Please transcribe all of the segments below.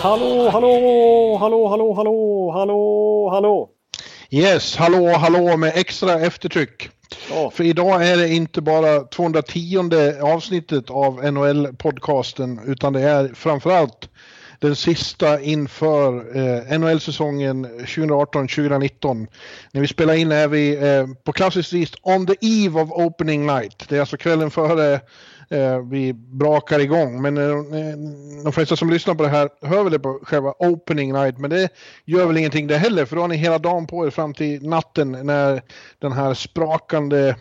Hallå, hallå, hallå, hallå, hallå, hallå, hallå. Yes, hallå, hallå med extra eftertryck. Ja. För idag är det inte bara 210 avsnittet av NHL-podcasten utan det är framförallt den sista inför eh, NHL-säsongen 2018-2019. När vi spelar in är vi eh, på klassiskt vis on the eve of opening night. Det är alltså kvällen före eh, vi brakar igång. Men eh, de flesta som lyssnar på det här hör väl det på själva opening night. Men det gör väl ingenting det heller för då har ni hela dagen på er fram till natten när den här sprakande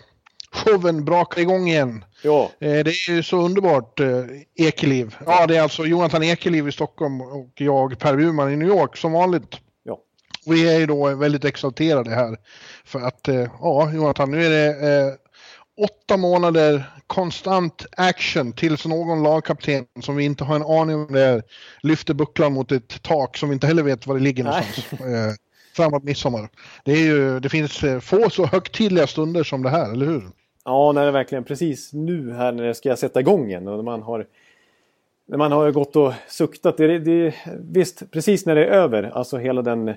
showen brakar igång igen. Ja, Eh, Det är ju så underbart, eh, Ekeliv. Ja, det är alltså Jonathan Ekeliv i Stockholm och jag, Per Bjurman i New York, som vanligt. ja. Vi är ju då väldigt exalterade här. För att, eh, ja, Jonathan, nu är det eh, åtta månader konstant action tills någon lagkapten som vi inte har en aning om det är lyfter bucklan mot ett tak som vi inte heller vet var det ligger någonstans. Eh, framåt midsommar. Det, är ju, det finns eh, få så högtidliga stunder som det här, eller hur? Ja, när det verkligen precis nu här när det ska sätta igång igen och man har när man har gått och suktat. Det, det, visst, precis när det är över, alltså hela den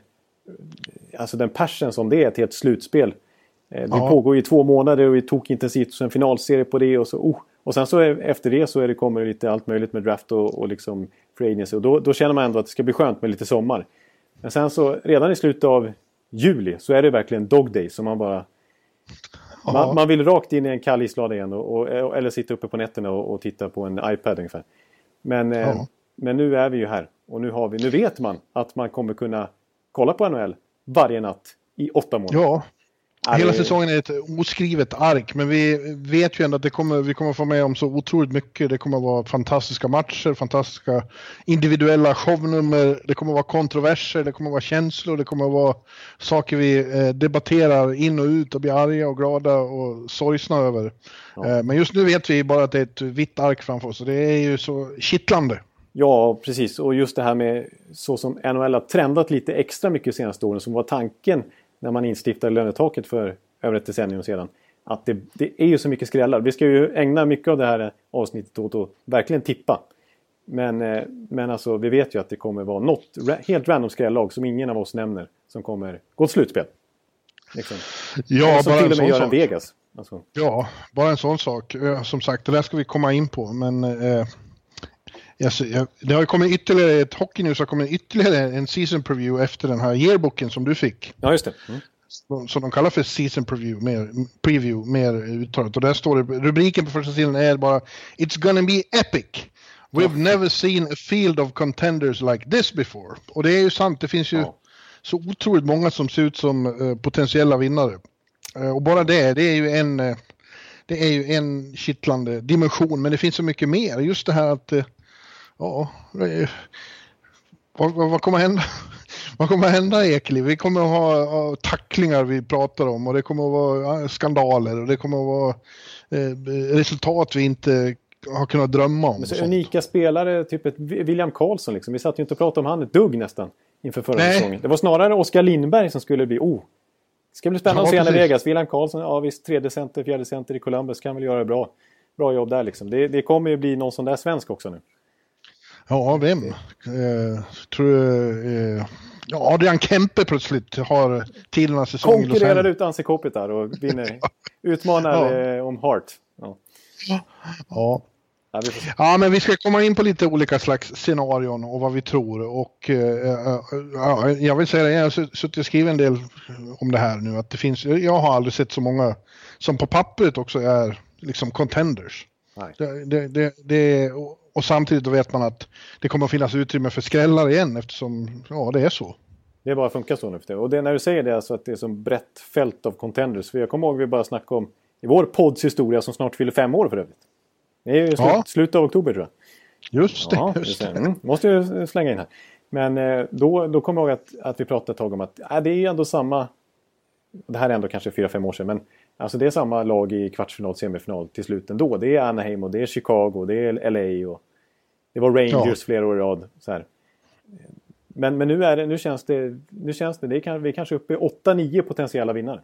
alltså den passion som det är till ett slutspel. Eh, Det Ja. pågår i två månader och vi tog intensivt så en finalserie på det och så oh. Och sen så är, efter det så är det, kommer det lite allt möjligt med draft och, och liksom free agency. Och då, då känner man ändå att det ska bli skönt med lite sommar. Men sen så redan i slutet av juli så är det verkligen dog day som man bara Ja. man, man vill rakt in i en kall islada igen och, och, eller sitta uppe på nätterna och, och titta på en iPad ungefär. Men, eh, Ja. men nu är vi ju här och nu, har vi, nu vet man att man kommer kunna kolla på NHL varje natt i åtta månader. Ja, hela säsongen är ett oskrivet ark, men vi vet ju ändå att det kommer, vi kommer få med om så otroligt mycket. Det kommer vara fantastiska matcher, fantastiska individuella shownummer, det kommer vara kontroverser, det kommer vara känslor, det kommer vara saker vi eh, debatterar in och ut och blir arga och glada och sorgsna över. Eh, men just nu vet vi bara att det är ett vitt ark framför oss och det är ju så kittlande. Ja, precis. Och just det här med så som NHL har trendat lite extra mycket de senaste åren som var tanken när man instiftade lönetaket för över ett decennium sedan. Att det, det är ju så mycket skrällar. Vi ska ju ägna mycket av det här avsnittet åt att verkligen tippa. Men, eh, men alltså, vi vet ju att det kommer vara något helt random skrällag som ingen av oss nämner som kommer gå till slutspel. Liksom. Ja, som bara till en och med gör en. Vegas. Alltså, Ja, bara en sån sak. Eh, Som sagt, det där ska vi komma in på. Men eh, jag, jag, det har ju kommit ytterligare, ett Hockey News har kommit ytterligare en season preview efter den här yearbooken som du fick. ja, just det. Mm. Som- Som de kallar för season preview, mer, preview, mer uttalat. Och där står det, rubriken på första sidan är bara It's gonna be epic. We've never seen a field of contenders like this before. Och det är ju sant, det finns ju Ja. så otroligt många som ser ut som eh, potentiella vinnare. Eh, och bara det, det är ju en, eh, det är ju en kittlande dimension, men det finns så mycket mer. Just det här att, ja, vad, vad, kommer hända? Vad kommer hända Ekeliv? Vi kommer att ha, tacklingar vi pratar om och det kommer att vara skandaler och det kommer att vara eh, resultat vi inte har kunnat drömma om. Men så unika spelare, typ ett William Karlsson liksom. Vi satt ju inte och pratade om han ett dugg nästan inför förra Nej. säsongen. Det var snarare Oskar Lindberg som skulle bli, oh. Det ska bli spännande Ja, att se honom i. Vegas. William Karlsson, ja visst, tredje center, fjärde center i Columbus kan väl göra bra, bra jobb där liksom. Det, det kommer ju bli någon sån där svensk också nu. Ja, vem? Eh, tror eh, ja, Adrian Kempe plötsligt har tidernas säsong. i Los Konkurrerar ut Anse Kopitar och vinner. Utmanar Ja. eh, om Hart. Ja. Ja. Ja, men vi ska komma in på lite olika slags scenarion och vad vi tror. Och, eh, eh, ja, jag vill säga det, jag har suttit och skrivit en del om det här nu. Att det finns, jag har aldrig sett så många som på pappret också är liksom contenders. Det, det, det, det, och- samtidigt då vet man att det kommer att finnas utrymme för skrällar igen eftersom ja, det är så. Det bara funkar så nu för det. Och det, när du säger det, alltså att det är som brett fält av contenders. För jag kommer ihåg vi bara snackade om i vår podds historia som snart fyller fem år för övrigt. Det är ju slut, Ja. slutet av oktober tror jag. Just det. Ja, just det. Mm, måste jag slänga in här. Men eh, då, då kommer jag ihåg att, att vi pratade ett tag om att äh, det är ändå samma... Det här är ändå kanske fyra fem år sedan. Men alltså det är samma lag i kvartsfinal, semifinal till slut ändå. Det är Anaheim och det är Chicago, det är LA och det var Rangers ja. flera år i rad. Så här. Men, men nu, är det, nu känns det, nu känns det, det är, vi är kanske uppe i 8-9 potentiella vinnare.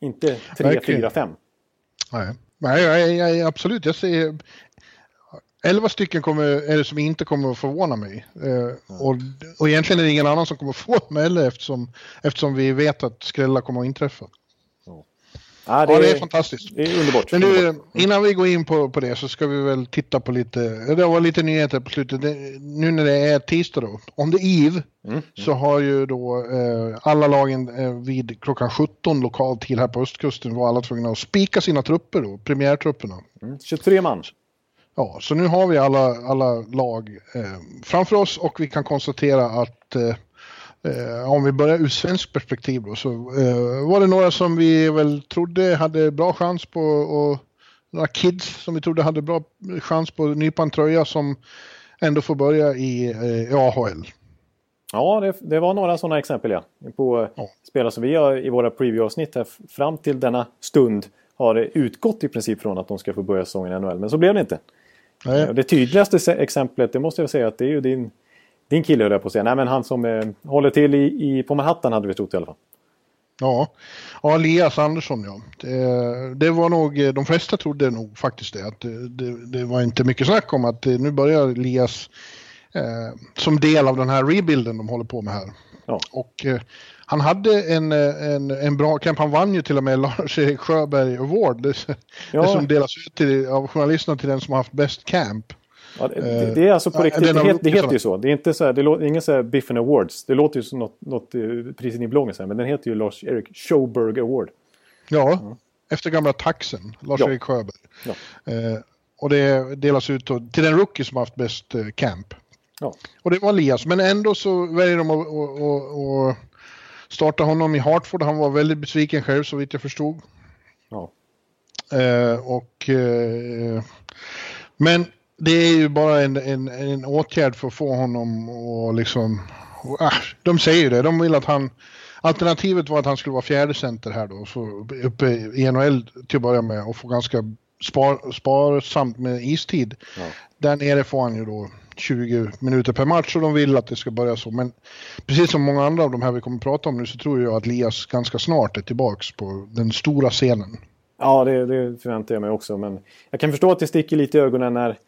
Inte 3, 4, 5. Nej, nej, nej, nej absolut. Jag ser, 11 stycken kommer, är det som inte kommer att förvåna mig. Eh, och, och egentligen är det ingen annan som kommer att förvåna mig heller eftersom, eftersom vi vet att skrällar kommer att inträffa. Ja, det, ja, det är fantastiskt. Det är underbart. Men nu, innan vi går in på, på det så ska vi väl titta på lite, det var lite nyheter på slutet. Det, nu när det är tisdag då, om det är Eve, mm, så har ju då eh, alla lagen eh, vid klockan 17 lokal tid här på östkusten var alla tvungna att spika sina trupper då, premiärtrupperna. Mm, 23 man. Ja, så nu har vi alla, alla lag eh, framför oss och vi kan konstatera att eh, Eh, om vi börjar ur svensk perspektiv då så eh, var det några som vi väl trodde hade bra chans på och några kids som vi trodde hade bra chans på att nypa en tröja som ändå får börja i, eh, i AHL. Ja, det, det, var några sådana exempel ja. På ja. spelare som vi har i våra preview-avsnitt här fram till denna stund har utgått i princip från att de ska få börja säsongen i NHL. Men så blev det inte. Nej. Det tydligaste exemplet, det måste jag säga, att det är ju din din kille höll jag på att säga. Nej men han som eh, håller till i, i, på Manhattan hade vi trott i alla fall. Ja, ja Elias Andersson ja. Det, det, var nog, eh, de flesta trodde nog faktiskt det. Att det, det, det var inte mycket snack om att eh, nu börjar Elias eh, som del av den här rebuilden de håller på med här. Ja. Och eh, han hade en, eh, en, en bra camp. Han vann ju till och med Lars-Erik Sjöberg Award. Det, ja. det som delas ut till, av journalisterna till den som har haft bäst camp. Ja, det, det, är alltså på riktigt, det, det, det heter ju så. Det är inte så här, det låter, ingen så här Biffen Awards. Det låter ju som något, något eh, pris i bloggen men den heter ju Lars-Erik Showberg Award. Ja, mm. efter gamla taxen, Lars-Erik ja. Sjöberg. Ja. Eh, och det delas ut till den rookie som haft bäst eh, camp. Ja. Och det var Elias, men ändå så väljer de att, att, att starta honom i Hartford. Han var väldigt besviken själv så vitt jag förstod. Ja. Eh, och, eh, men det är ju bara en, en, en åtgärd för att få honom att liksom... Äh, de säger ju det, de vill att han... Alternativet var att han skulle vara fjärde center här då, så uppe i NHL till att börja med och få ganska spar, sparsamt med istid. Ja. Där nere får han ju då 20 minuter per match och de vill att det ska börja så. Men precis som många andra av de här vi kommer att prata om nu så tror jag att Lias ganska snart är tillbaks på den stora scenen. Ja, det, det förväntar jag mig också. Men jag kan förstå att det sticker lite i ögonen när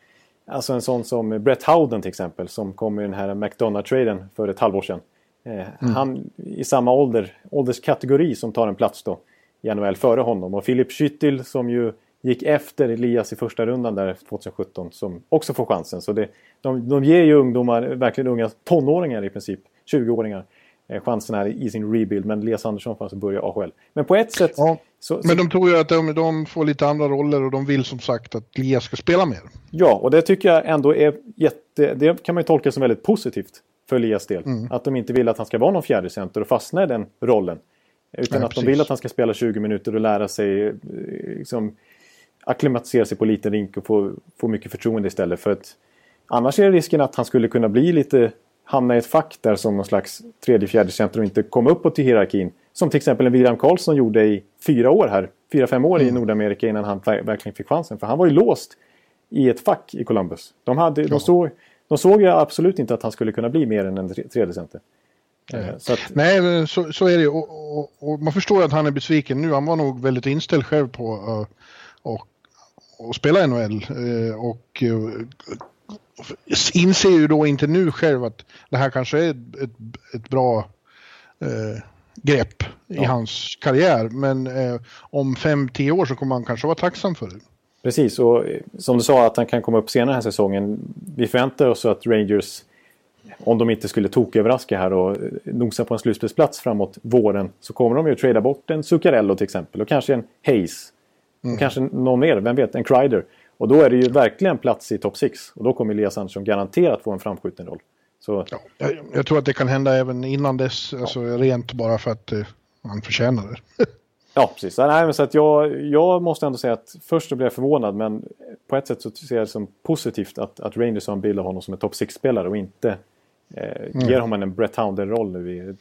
Alltså en sån som Brett Howden till exempel som kom i den här McDonough-traden för ett halvår sedan. Eh, mm. Han i samma ålder, ålderskategori som tar en plats då i NHL före honom. Och Philip Schüttil som ju gick efter Elias i första rundan där 2017 som också får chansen. Så det, de, de ger ju ungdomar, verkligen unga tonåringar i princip, 20-åringar, eh, chansen här i sin rebuild. Men Elias Andersson får alltså börja AHL. Men på ett sätt... Ja, så, men de tror ju att de, de, får lite andra roller och de vill som sagt att Elias ska spela mer. Ja, och det tycker jag ändå är jätte... Det kan man ju tolka som väldigt positivt för Elias del. Mm. Att de inte vill att han ska vara någon fjärde center och fastna i den rollen. Utan Nej, att precis. de vill att han ska spela 20 minuter och lära sig eh, liksom, akklimatisera sig på liten rink och få, få mycket förtroende istället. För att annars är risken att han skulle kunna bli lite hamna i ett fack där som någon slags tredje, fjärde center och inte komma uppåt till hierarkin. Som till exempel en William Karlsson gjorde i fyra år här. Fyra, fem år mm. i Nordamerika innan han verkligen fick chansen. För han var ju låst i ett fack i Columbus. De, hade, ja. de, såg, de såg ju absolut inte att han skulle kunna bli mer än en tredje center. Mm. Så att... Nej, så, så är det och, och, och, man förstår att han är besviken nu. Han var nog väldigt inställd själv på att spela NHL. Uh, och inser ju då inte nu själv att det här kanske är ett, ett, bra eh, grepp i ja. hans karriär. Men eh, om fem, tio år så kommer han kanske vara tacksam för det. Precis, och eh, som du sa att han kan komma upp senare den här säsongen. Vi förväntar oss att Rangers, om de inte skulle toköverraska här och eh, nosa på en slutspelsplats framåt våren, så kommer de ju att trada bort en Zuccarello till exempel och kanske en Hayes. Mm. Och kanske någon mer, vem vet, en Kreider. Och då är det ju verkligen plats i topp 6. Och då kommer Elias Andersson garanterat få en framskjuten roll. Så... Ja, jag, jag, tror att det kan hända även innan dess, ja. alltså rent bara för att eh, han förtjänar det. Ja, precis. Nej, men så att jag, jag måste ändå säga att först så blev jag förvånad men på ett sätt så ser jag det som positivt att, att Rangers har en bild av honom som en topp 6-spelare och inte eh, mm. ger honom en Brett Hounder-roll nu i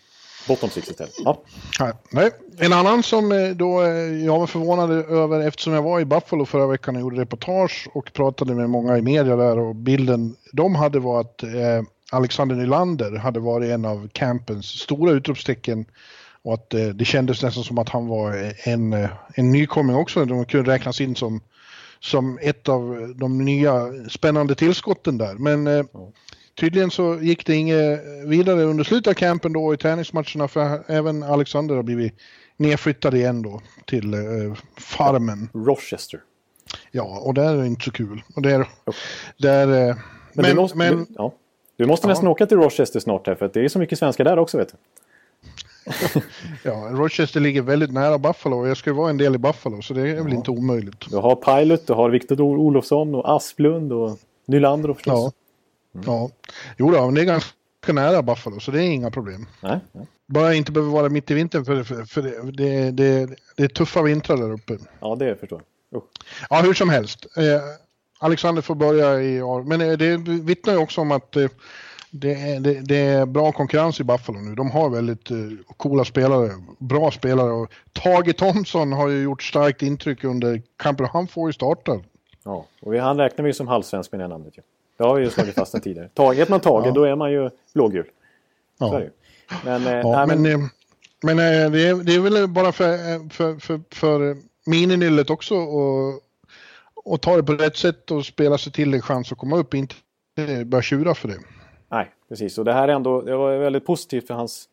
bottom 6 istället. Ja. Nej. En annan som eh, då eh, jag var förvånad över eftersom jag var i Buffalo förra veckan och gjorde reportage och pratade med många i media där och bilden de hade var att eh, Alexander Nylander hade varit en av campens stora utropstecken och att eh, det kändes nästan som att han var en, en nykomling också. De kunde räknas in som, som ett av de nya spännande tillskotten där. Men eh, tydligen så gick det inget vidare under slutet av campen då i träningsmatcherna för även Alexander har blivit nedflyttad igen då till eh, farmen. Rochester. Ja, och det är inte så kul. Och det är, där, eh, men, men, måste, men ja. Du måste ja. nästan åka till Rochester snart här för det är så mycket svenskar där också vet du. ja, Rochester ligger väldigt nära Buffalo och jag ska ju vara en del i Buffalo så det är väl ja. inte omöjligt. Du har Pilot, du har Viktor Olofsson och Asplund och Nylander förstås. Ja. Mm. ja. Jo då, men det är ganska nära Buffalo så det är inga problem. Nej, nej. Bara inte behöver vara mitt i vintern för, för, för det, det, det, det, är tuffa vintrar där uppe. Ja, det förstår jag. Uh. Ja, hur som helst. Eh, Alexander får börja i år. Men eh, det vittnar ju också om att eh, det är, det, det, är bra konkurrens i Buffalo nu. De har väldigt uh, coola spelare, bra spelare. Och Tage Thompson har ju gjort starkt intryck under kampen. Han får ju starta. Ja, och han räknar vi som halvsvensk med det namnet ju. Det har vi ju slagit fast tidigare. Tage, heter man Tage, ja. då är man ju blågul. Ja. Så är det. Men, eh, ja, nej, men, men, men eh, det, är, det är väl bara för, för, för, för mininyllet också och, och ta det på rätt sätt och spela sig till en chans att komma upp. Inte börja tjura för det. Nej, precis. Och det här är ändå, det var väldigt positivt för hans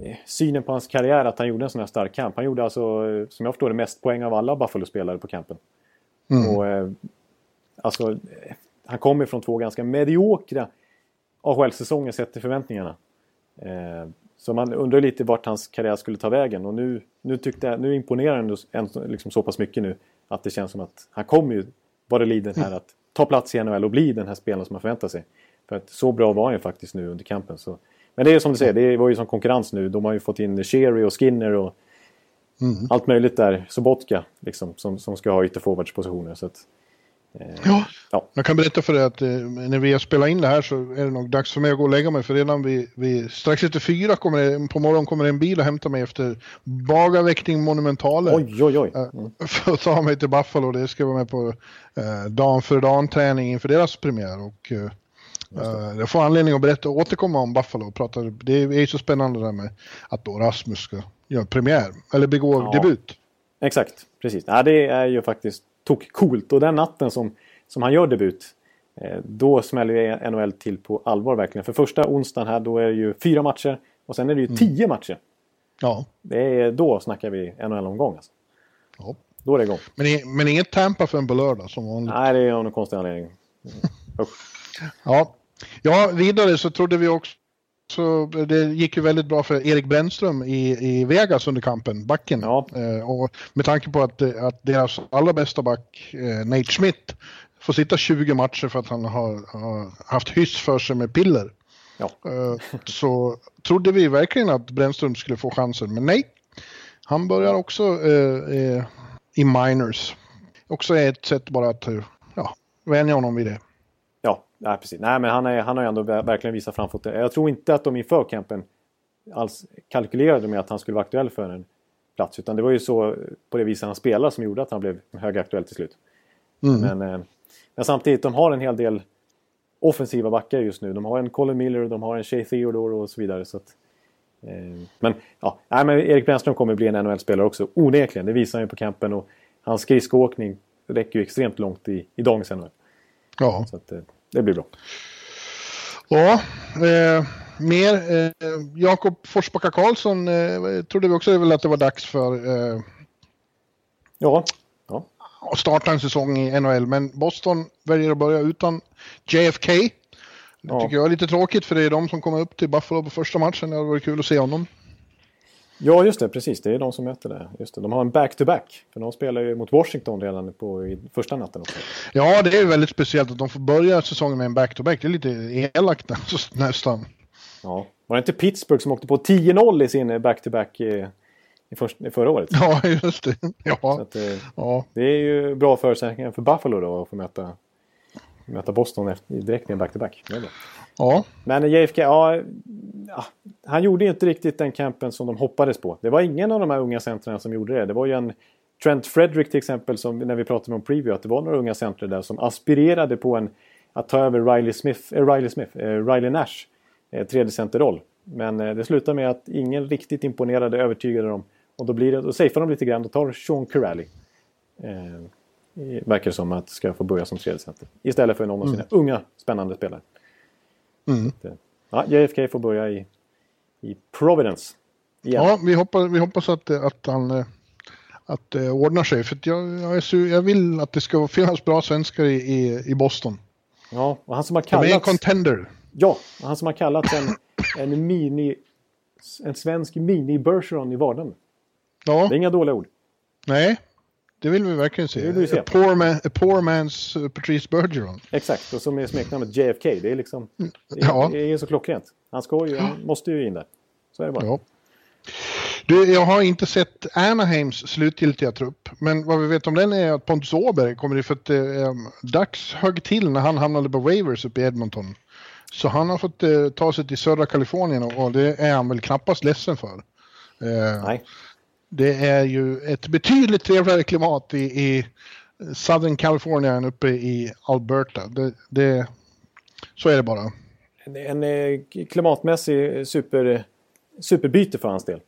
eh, synen på hans karriär att han gjorde en sån här stark kamp. Han gjorde alltså, eh, som jag förstår det, mest poäng av alla Buffalo-spelare på campen. Mm. Och, eh, alltså, eh, han kommer från två ganska mediokra AHL-säsonger sett till förväntningarna. Eh, så man undrar lite vart hans karriär skulle ta vägen och nu, nu, tyckte jag, nu imponerar han liksom så pass mycket nu att det känns som att han kommer ju vara liden här att ta plats i NHL och bli den här spelaren som man förväntar sig. För att så bra var han ju faktiskt nu under kampen. Så. Men det är som du säger, det var ju som konkurrens nu. De har ju fått in Sherry och Skinner och mm. allt möjligt där. Sobotka liksom, som, som ska ha ytterforwardspositioner. Så att, ja. ja, jag kan berätta för dig att eh, när vi har spelat in det här så är det nog dags för mig att gå och lägga mig. För redan vid, vid strax efter fyra kommer det, på morgonen kommer en bil och hämta mig efter Bagaväckning Monumentale. Oj, oj, oj. Eh, mm. För att ta mig till Buffalo. Det ska vara med på eh, dan för dan träning inför deras premiär. Och, eh, Uh, jag får anledning att berätta och återkomma om Buffalo. Och prata, det är ju så spännande det där med att då Rasmus ska göra premiär, eller begå ja, debut. Exakt, precis. Ja, det är ju faktiskt tok coolt. Och den natten som, som han gör debut, eh, då smäller ju NHL till på allvar verkligen. För första onsdagen här, då är det ju fyra matcher och sen är det ju mm. tio matcher. Ja. Det är, då snackar vi NHL-omgång alltså. Ja. Då är det igång. Men, men inget Tampa förrän på lördag som vanligt? Nej, det är av någon konstig anledning. Ja. ja, vidare så trodde vi också så det gick ju väldigt bra för Erik Brännström i, i Vegas under kampen, backen. Ja. Eh, och med tanke på att, att deras allra bästa back, eh, Nate Schmidt, får sitta 20 matcher för att han har, har haft hyss för sig med piller. Ja. Eh, så trodde vi verkligen att Brännström skulle få chansen, men nej. Han börjar också eh, eh, i minors. Också ett sätt bara att ja, vänja honom vid det. Nej, precis. Nej, men han, är, han har ju ändå verkligen visat framfötter. Jag tror inte att de inför campen alls kalkylerade med att han skulle vara aktuell för en plats. Utan det var ju så på det viset han spelade som gjorde att han blev högaktuell till slut. Mm. Men, eh, men, samtidigt, de har en hel del offensiva backar just nu. De har en Colin Miller, de har en Shea Theodore och så vidare. Så att, eh, men, ja, nej, men Erik Brännström kommer bli en NHL-spelare också. Onekligen, det visar han ju på campen. Och hans skridskoåkning räcker ju extremt långt i, i dagens NHL. Ja. Så att, eh, det blir bra. Ja, eh, mer. Eh, Jakob Forsbacka Karlsson eh, trodde vi också väl att det var dags för. Eh, ja. ja. Att starta en säsong i NHL, men Boston väljer att börja utan JFK. Det ja. tycker jag är lite tråkigt för det är de som kommer upp till Buffalo på första matchen. Det hade varit kul att se honom. Ja, just det. Precis. Det är de som möter det. Just det. De har en back-to-back. För de spelar ju mot Washington redan på i första natten också. Ja, det är väldigt speciellt att de får börja säsongen med en back-to-back. Det är lite elakt nästan. Ja. Var det inte Pittsburgh som åkte på 10-0 i sin back-to-back? i, först, i förra året. Ja, just det. Ja. Att, eh, ja. Det är ju bra förutsättningar för Buffalo då att få möta, möta Boston direkt med back-to-back. Det är bra. ja. Men JFK, ja, han gjorde inte riktigt den campen som de hoppades på. Det var ingen av de här unga centrarna som gjorde det. Det var ju en Trent Frederick till exempel, som, när vi pratade om preview, att det var några unga centrar där som aspirerade på en, att ta över Riley Smith, äh, Riley, Smith, äh, Riley Nash eh, tredje centerroll. Men det slutar med att ingen riktigt imponerade, övertygade dem. Och då, blir det, då safear de lite grann, då tar Sean Corrali. Eh, verkar som att ska få börja som tredje center. Istället för någon av sina unga spännande spelare. Mm. Det- Ja, JFK får börja i, i Providence. Igen. ja vi, hoppas, vi hoppas att, att han eh, att det ordnar sig. För jag, jag, så, jag vill att det ska finnas bra svenskar i, i, i Boston. Ja, och han som har De är en kallats... contender. Ja, och han som har kallats en, en mini... En svensk mini-Bergeron i vardagen. Ja, Det är inga dåliga ord. nej. Det vill vi verkligen se. Det vill vi se. A, poor man, a poor man's uh, Patrice Bergeron. Exakt, och som är smeknamnet JFK. Det är liksom... Det är, Ja. det är så klockrent. Han ska ju, han måste ju in där. Så är det bara. Ja. Du, jag har inte sett Anaheims slutgiltiga trupp, men vad vi vet om den är att Pontus Åberg kommer för att eh, Dax högg till när han hamnade på waivers uppe i Edmonton. Så han har fått eh, ta sig till södra Kalifornien och, och det är han väl knappast ledsen för. Eh, Nej. Det är ju ett betydligt trevligare klimat i, i Southern California än uppe i Alberta. Det, det, så är det bara. En, en eh, klimatmässig super, superbyte för hans del.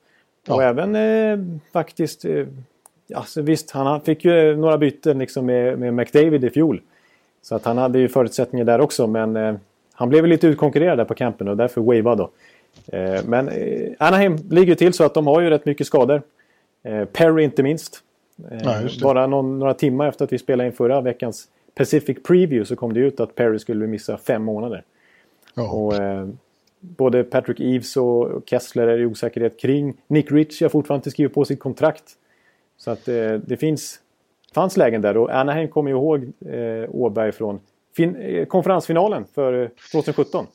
Och Ja. även eh, faktiskt... Eh, alltså visst, han fick ju några byten liksom med, med McDavid i fjol. Så att han hade ju förutsättningar där också, men eh, han blev lite utkonkurrerad där på campen och därför wavad då. Eh, men eh, Anaheim ligger till så att de har ju rätt mycket skador. Eh, Perry inte minst. Eh, Ja, bara någon, några timmar efter att vi spelade in förra veckans Pacific Preview så kom det ut att Perry skulle missa fem månader. Ja. Och, eh, både Patrick Eves och Kessler är i osäkerhet kring. Nick Ritchie har fortfarande inte skrivit på sitt kontrakt. Så att eh, det finns, fanns lägen där. Och Anaheim kommer ihåg eh, Åberg från fin, eh, konferensfinalen för eh, 2017.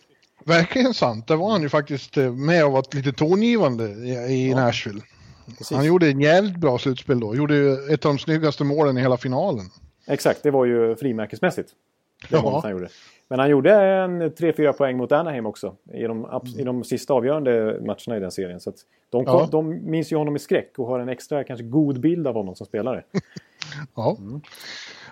Verkligen sant. Där var han ju faktiskt med och var lite tongivande i, i Nashville. Precis. Han gjorde en jävligt bra slutspel då. Gjorde ju ett av de snyggaste målen i hela finalen. Exakt, det var ju frimärkesmässigt. Det Ja. han gjorde. Men han gjorde en 3-4 poäng mot Anaheim också. I de, i de sista avgörande matcherna i den serien. Så de, kom, Ja. de minns ju honom i skräck och har en extra kanske god bild av honom som spelare. Ja. Mm.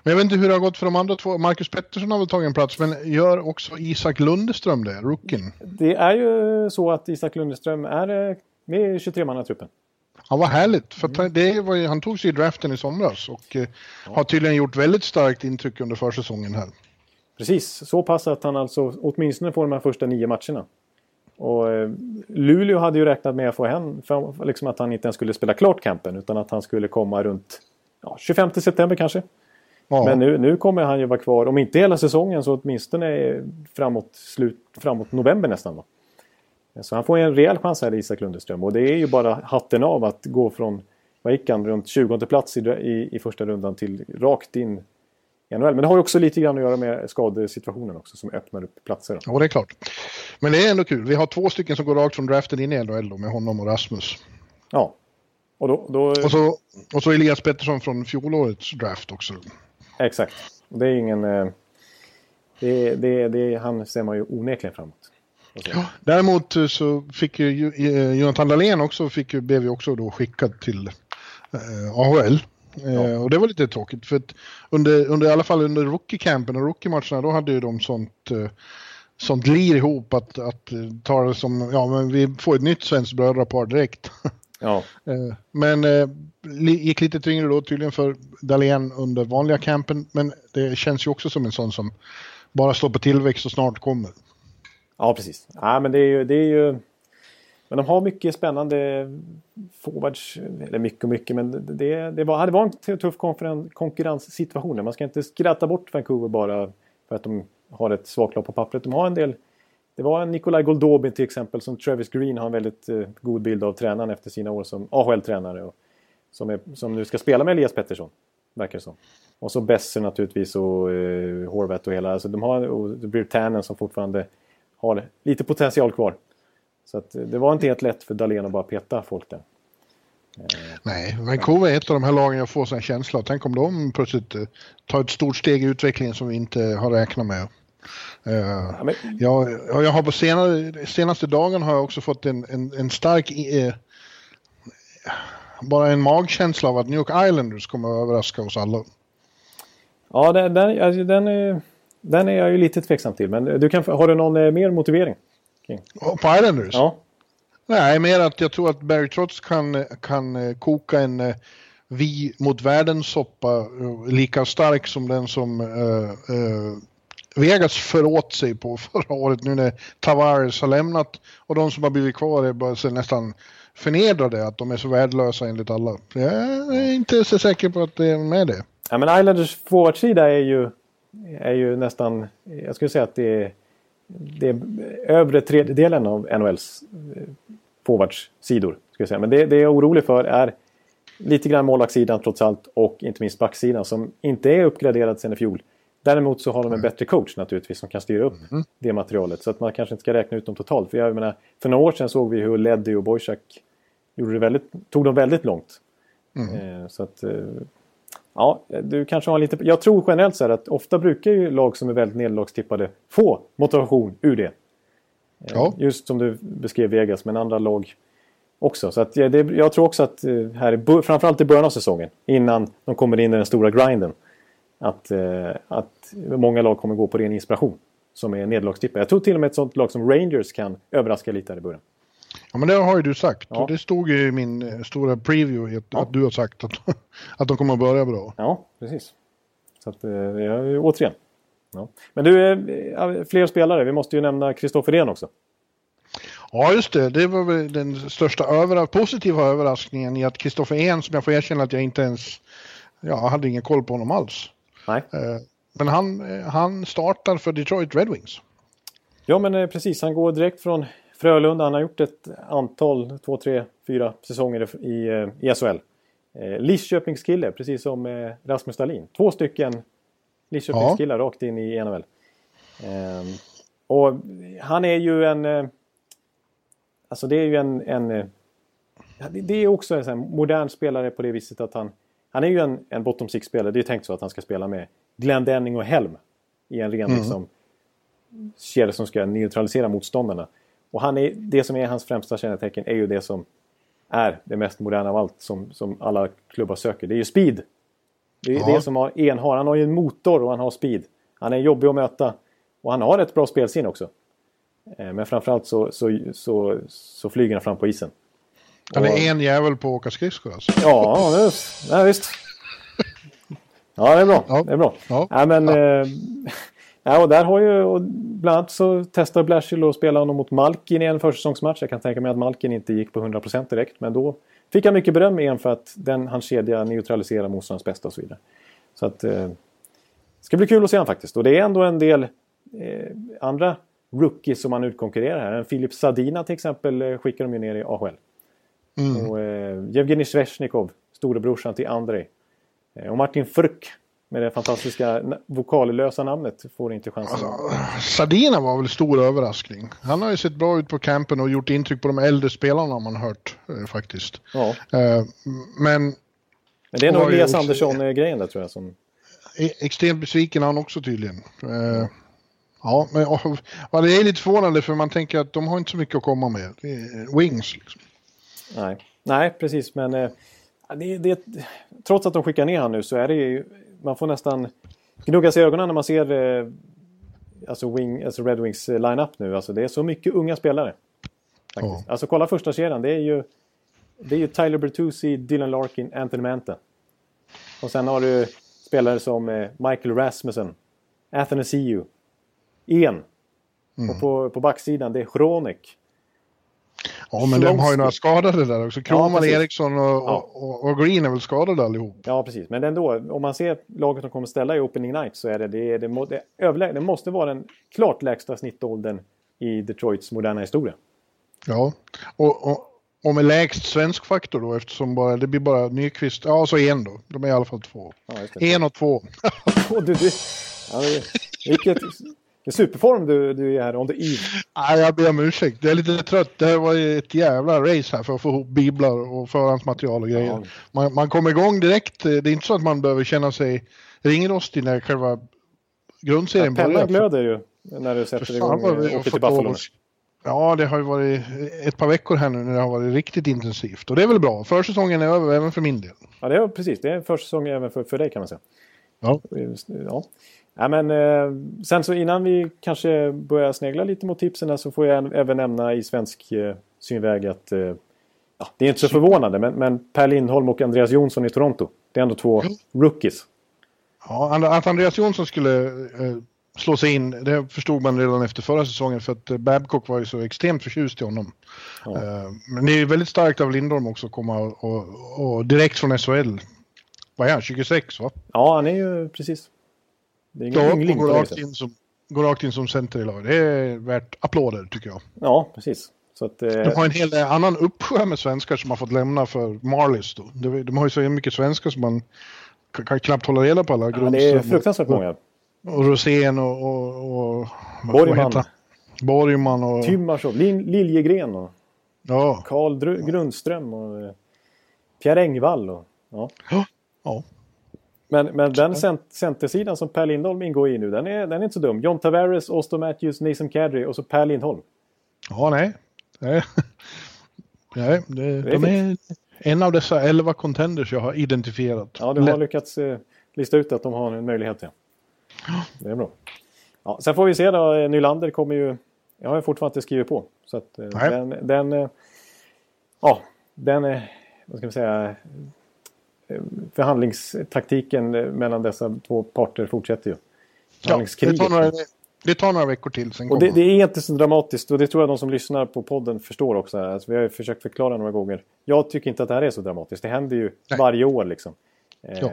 Men jag vet inte hur det har gått för de andra två. Marcus Pettersson har väl tagit en plats, men gör också Isak Lundeström det, rookien? Det är ju så att Isak Lundeström är eh, med i 23-mannatruppen. Ja, vad härligt. För Mm. han- det var han tog sig i draften i somras och eh, har tydligen gjort väldigt starkt intryck under försäsongen här. Precis, så pass att han alltså åtminstone får de här första nio matcherna. Och eh, Luleå hade ju räknat med att få hem, för, liksom att han inte ens skulle spela klart campen utan att han skulle komma runt ja, 25 september kanske. Ja, Men nu, nu kommer han ju vara kvar, om inte hela säsongen så åtminstone framåt, slut, framåt november nästan. Va? Så han får en rejäl chans här Isak Lundeström och det är ju bara hatten av att gå från, vad gick han, runt 20 plats i, i, i första rundan till rakt in i NHL. Men det har ju också lite grann att göra med skadesituationen också som öppnar upp platser. Då. ja, det är klart. Men det är ändå kul. Vi har två stycken som går rakt från draften in i NHL då, med honom och Rasmus. Ja. Och då, då, Och så, och så Elias Pettersson från fjolårets draft också. Exakt. Det är ingen... eh, Det, det, det, han ser man ju onekligen framåt. Däremot eh, så fick ju eh, Jonathan Dahlén också, fick, ju- blev ju också då skickad till eh, AHL. Eh, Och det var lite tråkigt för att under, under, i alla fall under rookie-campen och rookie-matcherna då hade ju de sånt, eh, sånt lir ihop att, att ta det som, ja men vi får ett nytt svenskt brödrapar direkt. Ja, Men eh, gick lite tyngre då tydligen för Dahlén under vanliga campen. Men det känns ju också som en sån som bara står på tillväxt och snart kommer ja precis. Ja, men det är ju... Det är ju men de har mycket spännande forwards. Eller mycket och mycket, men det, det, var, det var en tuff konkurrenssituation. Man ska inte skratta bort Vancouver bara för att de har ett svagt lag på pappret. De har en del... Det var en Nikolaj Goldobin till exempel som Travis Green har en väldigt eh, god bild av tränaren efter sina år som AHL-tränare. Och som, är, som nu ska spela med Elias Pettersson, verkar det som. Och så Besser naturligtvis och eh, Horvath och hela. Alltså de har, och det som fortfarande har lite potential kvar. Så att, eh, det var inte helt lätt för Dahlén att bara peta folk där. Nej, Vancouver är ett av de här lagen jag får en känsla Tänk om de plötsligt eh, tar ett stort steg i utvecklingen som vi inte har räknat med. Ja, men... jag, jag har på senare, senaste dagen har jag också fått en, en, en stark eh, bara en magkänsla av att New York Islanders kommer att överraska oss alla. Ja, den, den, alltså, den, är, den är jag ju lite tveksam till. Men du kan, har du någon eh, mer motivering? Okay. På Islanders? Ja. Nej, mer att jag tror att Barry Trotz kan, kan eh, koka en eh, vi mot världen soppa lika stark som den som uh, uh, Vegas föråt sig på förra året nu när Tavares har lämnat och de som har blivit kvar är bara nästan förnedrade att de är så värdelösa enligt alla. Jag är inte så säker på att det är med det. Ja, men Islanders forwardsida är ju, är ju nästan, jag skulle säga att det är, det är övre tredjedelen av NHLs eh, forwardssidor. Ska jag säga. Men det, det jag är orolig för är lite grann målvaktssidan trots allt och inte minst backsidan som inte är uppgraderad sedan i fjol. Däremot så har de en bättre coach naturligtvis som kan styra upp mm. det materialet. Så att man kanske inte ska räkna ut dem totalt. För jag menar, för några år sedan såg vi hur Leddy och Boychuk gjorde det väldigt, tog dem väldigt långt. Mm. Eh, så att... Eh, ja, du kanske har lite... Jag tror generellt så här att ofta brukar ju lag som är väldigt nederlagstippade få motivation ur det. Eh, ja. Just som du beskrev Vegas, men andra lag också. Så att, det, jag tror också att här, framförallt i början av säsongen, innan de kommer in i den stora grinden, att, att många lag kommer gå på ren inspiration som är nederlagstippade. Jag tror till och med ett sånt lag som Rangers kan överraska lite här i början. Ja men det har ju du sagt. Ja. Det stod ju i min eh, stora preview att, ja. att du har sagt att, att de kommer att börja bra. Ja, precis. Så att, eh, återigen. Ja. Men du, eh, fler spelare. Vi måste ju nämna Kristoffer Ehn också. Ja, just det. Det var väl den största övera positiva överraskningen i att Kristoffer Ehn, som jag får erkänna att jag inte ens... Ja, jag hade ingen koll på honom alls. Nej. Men han, han startar för Detroit Red Wings. Ja, men precis. Han går direkt från Frölunda, han har gjort ett antal, två, tre, fyra säsonger i, eh, i SHL. Eh, Lidköpingskille, precis som eh, Rasmus Dahlin. Två stycken Lidköpingskillar ja. rakt in i NHL. Eh, och han är ju en... Eh, alltså det är ju en... en eh, det är också en sån modern spelare på det viset att han... Han är ju en, en bottom six-spelare. Det är tänkt så att han ska spela med Glenn Denning och Helm. I en ren mm. liksom, kedja som ska neutralisera motståndarna. Och han är, det som är hans främsta kännetecken är ju det som är det mest moderna av allt som, som alla klubbar söker. Det är ju speed. Det är ja. det som har, en har. Han har ju en motor och han har speed. Han är jobbig att möta. Och han har ett bra spelsinne också. Eh, men framförallt så, så, så, så flyger han fram på isen. Han är en jävel på att åka skridskor alltså? Ja, det, ja visst. Ja, det är bra. Ja. Det är bra. Ja. ja men, ja. Eh, Ja, och där har ju, och bland annat så testar Blashill att spela honom mot Malkin i en försäsongsmatch. Jag kan tänka mig att Malkin inte gick på 100% direkt, men då fick han mycket beröm igen för att den, hans kedja neutraliserar motståndarens bästa och så vidare. Så att... Eh, det ska bli kul att se honom faktiskt. Och det är ändå en del eh, andra rookies som han utkonkurrerar här. En Filip Sadina till exempel eh, skickar de ju ner i AHL. Mm. Och eh, Jevgenij Svesjnikov, storebrorsan till Andrei. Eh, och Martin Frk med det fantastiska vokallösa namnet får inte chansen. Alltså, Sardina var väl stor överraskning. Han har ju sett bra ut på campen och gjort intryck på de äldre spelarna har man hört eh, faktiskt. Ja. Eh, men... Men det är nog Elias Andersson-grejen där tror jag som... E- extremt besviken han också tydligen. Eh, ja, men och, det är lite förvånande för man tänker att de har inte så mycket att komma med. Wings liksom. Nej, Nej precis men... Det, det, trots att de skickar ner han nu så är det ju man får nästan gnugga sig i ögonen när man ser eh, alltså, Wing, alltså Red Wings eh, line-up nu. Alltså, det är så mycket unga spelare. Oh. Alltså kolla första kedjan. Det är ju, det är ju Tyler Bertuzzi, Dylan Larkin, Anthony Manta. Och sen har du spelare som eh, Michael Rasmussen, Athanasiu, En. Mm. Och på, på backsidan det är Chronik, Ja, men de har ju några skadade där också. Kroman, ja, Eriksson och, ja. och, och, Green är väl skadade allihop. Ja, precis. Men ändå, om man ser laget som kommer ställa i Opening Night så är det det, det, det, det, det måste vara den klart lägsta snittåldern i Detroits moderna historia. Ja, och, och, och med lägst svensk faktor då eftersom bara, det blir bara Nyqvist, ja så en då. De är i alla fall två. Ja, en och två. du, du, ja, vilket, Vilken superform du, du är här on the eve. Nej, jag ber om ursäkt. Jag är lite trött. Det här var ett jävla race här för att få ihop biblar och förhandsmaterial och grejer. Ja. Man, man kommer igång direkt. Det är inte så att man behöver känna sig ringrostig när själva grundserien Pennan börjar. glöder ju när du sätter igång och åker till Buffalo. Ja, det har ju varit ett par veckor här nu när det har varit riktigt intensivt. Och det är väl bra. Försäsongen är över även för min del. Ja, det är precis. Det är en försäsong även för, för dig kan man säga. Ja. Ja. Ja, men, eh, sen så innan vi kanske börjar snegla lite mot tipsen så får jag en- även nämna i svensk eh, synväg att eh, ja, det är inte så förvånande men, men Per Lindholm och Andreas Jonsson i Toronto. Det är ändå två rookies. Ja, att Andreas Jonsson skulle eh, slå sig in, det förstod man redan efter förra säsongen för att eh, Babcock var ju så extremt förtjust i honom. Ja. Eh, men det är väldigt starkt av Lindholm också att komma och, och, och direkt från SHL. Vad är han, 26 va? Ja, han är ju precis. Det är ingen Ja, yngling går rakt, in som, går rakt in som center i laget. Det är värt applåder tycker jag. Ja, precis. Så att, eh, De har en hel annan uppsjö med svenskar som har fått lämna för Marlies då. De, de har ju så mycket svenskar som man kan, kan knappt hålla reda på alla. ja, det är fruktansvärt och, många. och Rosén och... och, och Borgman. Borgman och... Tymmarsson, Lin- Liljegren och Ja. Karl Grundström och eh, Pierre Engvall. Och, ja. Ja. Ja. Men, men den cent- centersidan som Per Lindholm ingår i nu, den är, den är inte så dum. John Tavares, Austin Matthews, Nathan Kadri och så Per Lindholm. Ja, nej. Nej, nej det, är de är en av dessa elva contenders jag har identifierat. Ja, du har lyckats eh, lista ut att de har en möjlighet till. Det är bra. Ja, sen får vi se då. eh, Nylander kommer ju... Jag har fortfarande inte skrivit på. Så att eh, den... den eh, ja, den... Vad ska vi säga? Eh, Förhandlingstaktiken eh, mellan dessa två parter fortsätter ju. Ja, det, tar några, det tar några veckor till, sen Och det, det är inte så dramatiskt och det tror jag de som lyssnar på podden förstår också. Alltså, vi har försökt förklara några gånger. Jag tycker inte att det här är så dramatiskt. Det händer ju Nej. varje år liksom. Eh, Ja.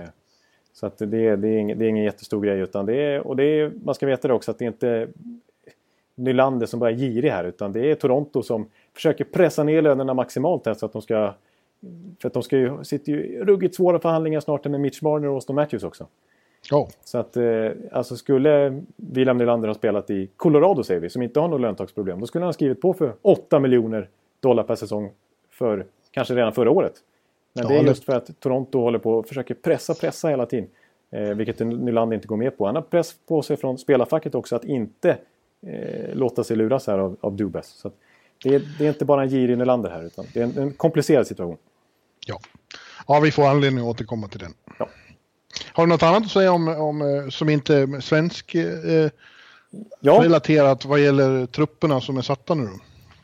Så att det, det, är ing, det är ingen jättestor grej. Utan det är, och det är, man ska veta det också att det är inte Nylander som bara är girig här. Utan det är Toronto som försöker pressa ner lönerna maximalt här så att de ska... För att de ska ju, sitter ju i ruggigt svåra förhandlingar snart med Mitch Marner och Austin Matthews också. Ja, Så att eh, alltså skulle William Nylander ha spelat i Colorado säger vi, som inte har något löntagsproblem, då skulle han ha skrivit på för 8 miljoner dollar per säsong för kanske redan förra året. Men Ja, det är just för att Toronto håller på och försöker pressa, pressa hela tiden. Eh, vilket Nylander inte går med på. Han har press på sig från spelarfacket också att inte eh, låta sig luras här av, av Dubas. Så det, är, det är inte bara en girig Nylander här, utan det är en, en komplicerad situation. Ja. ja, vi får anledning att återkomma till den. Ja. Har du något annat att säga om, om eh, som inte är svensk eh, Ja, relaterat vad gäller trupperna som är satta nu? då?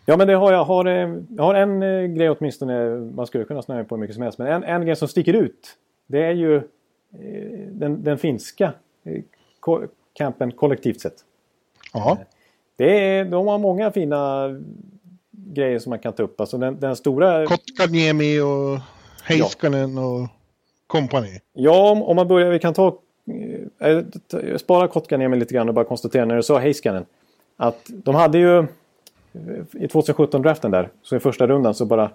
Ja, men det har jag. Har, eh, jag har en eh, grej åtminstone. Man skulle kunna snöa på hur mycket som helst. Men en, en grej som sticker ut. Det är ju den, den finska campen kollektivt sett. Ja, Det är, de har många fina grejer som man kan ta upp. Alltså den, den stora... Kotkaniemi och Heiskanen och kompani. Ja, om, om man börjar. Vi kan ta... eh, eh, spara Kotkaniemi lite grann och bara konstatera när du sa Heiskanen. Att de hade ju eh, i 2017-draften där, så i första rundan så bara...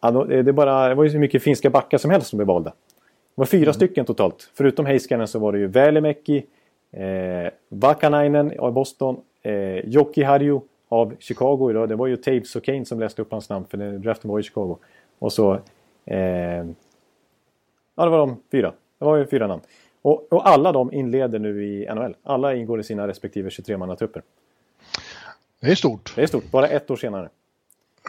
Ja, det, bara det var ju så mycket finska backar som helst som blev valda. Det var fyra stycken totalt. Förutom Heiskanen så var det ju Välimäki, eh, Vakanainen av Boston, eh, Jocki Harju av Chicago idag. Det var ju Taves och Kane som läste upp hans namn för den draften var i Chicago. Och så... Eh, Ja, det var de fyra. Det var ju fyra namn. Och, och alla de inleder nu i NHL. Alla ingår i sina respektive 23-mannatrupper. Det är stort. Det är stort, bara ett år senare.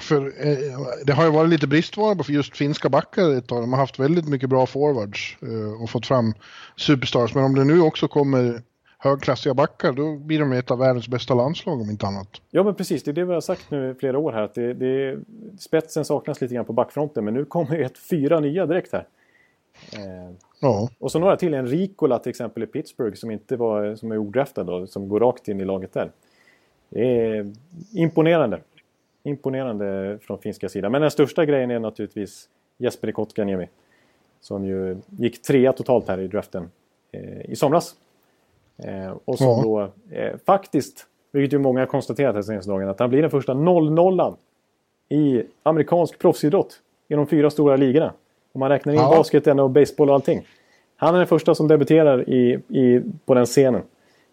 För eh, det har ju varit lite bristvara på just finska backar ett tag. De har haft väldigt mycket bra forwards eh, och fått fram superstars. Men om det nu också kommer högklassiga backar då blir de ett av världens bästa landslag om inte annat. Ja, men precis. Det är det vi har sagt nu i flera år här. Att det, det, spetsen saknas lite grann på backfronten, men nu kommer ett fyra nya direkt här. Eh, Ja, och så några till. En Rikola till exempel i Pittsburgh som inte var som är odraftad då, som går rakt in i laget där. Det är imponerande. Imponerande från finska sidan. Men den största grejen är naturligtvis Jesper Kotkaniemi. Som ju gick trea totalt här i draften eh, i somras. Eh, och som Ja. då eh, faktiskt, vilket ju många har konstaterat här senaste dagen, att han blir den första 0-0 i amerikansk proffsidrott i de fyra stora ligorna. Om man räknar in Ja. basketen och baseball och allting. Han är den första som debuterar i, i, på den scenen.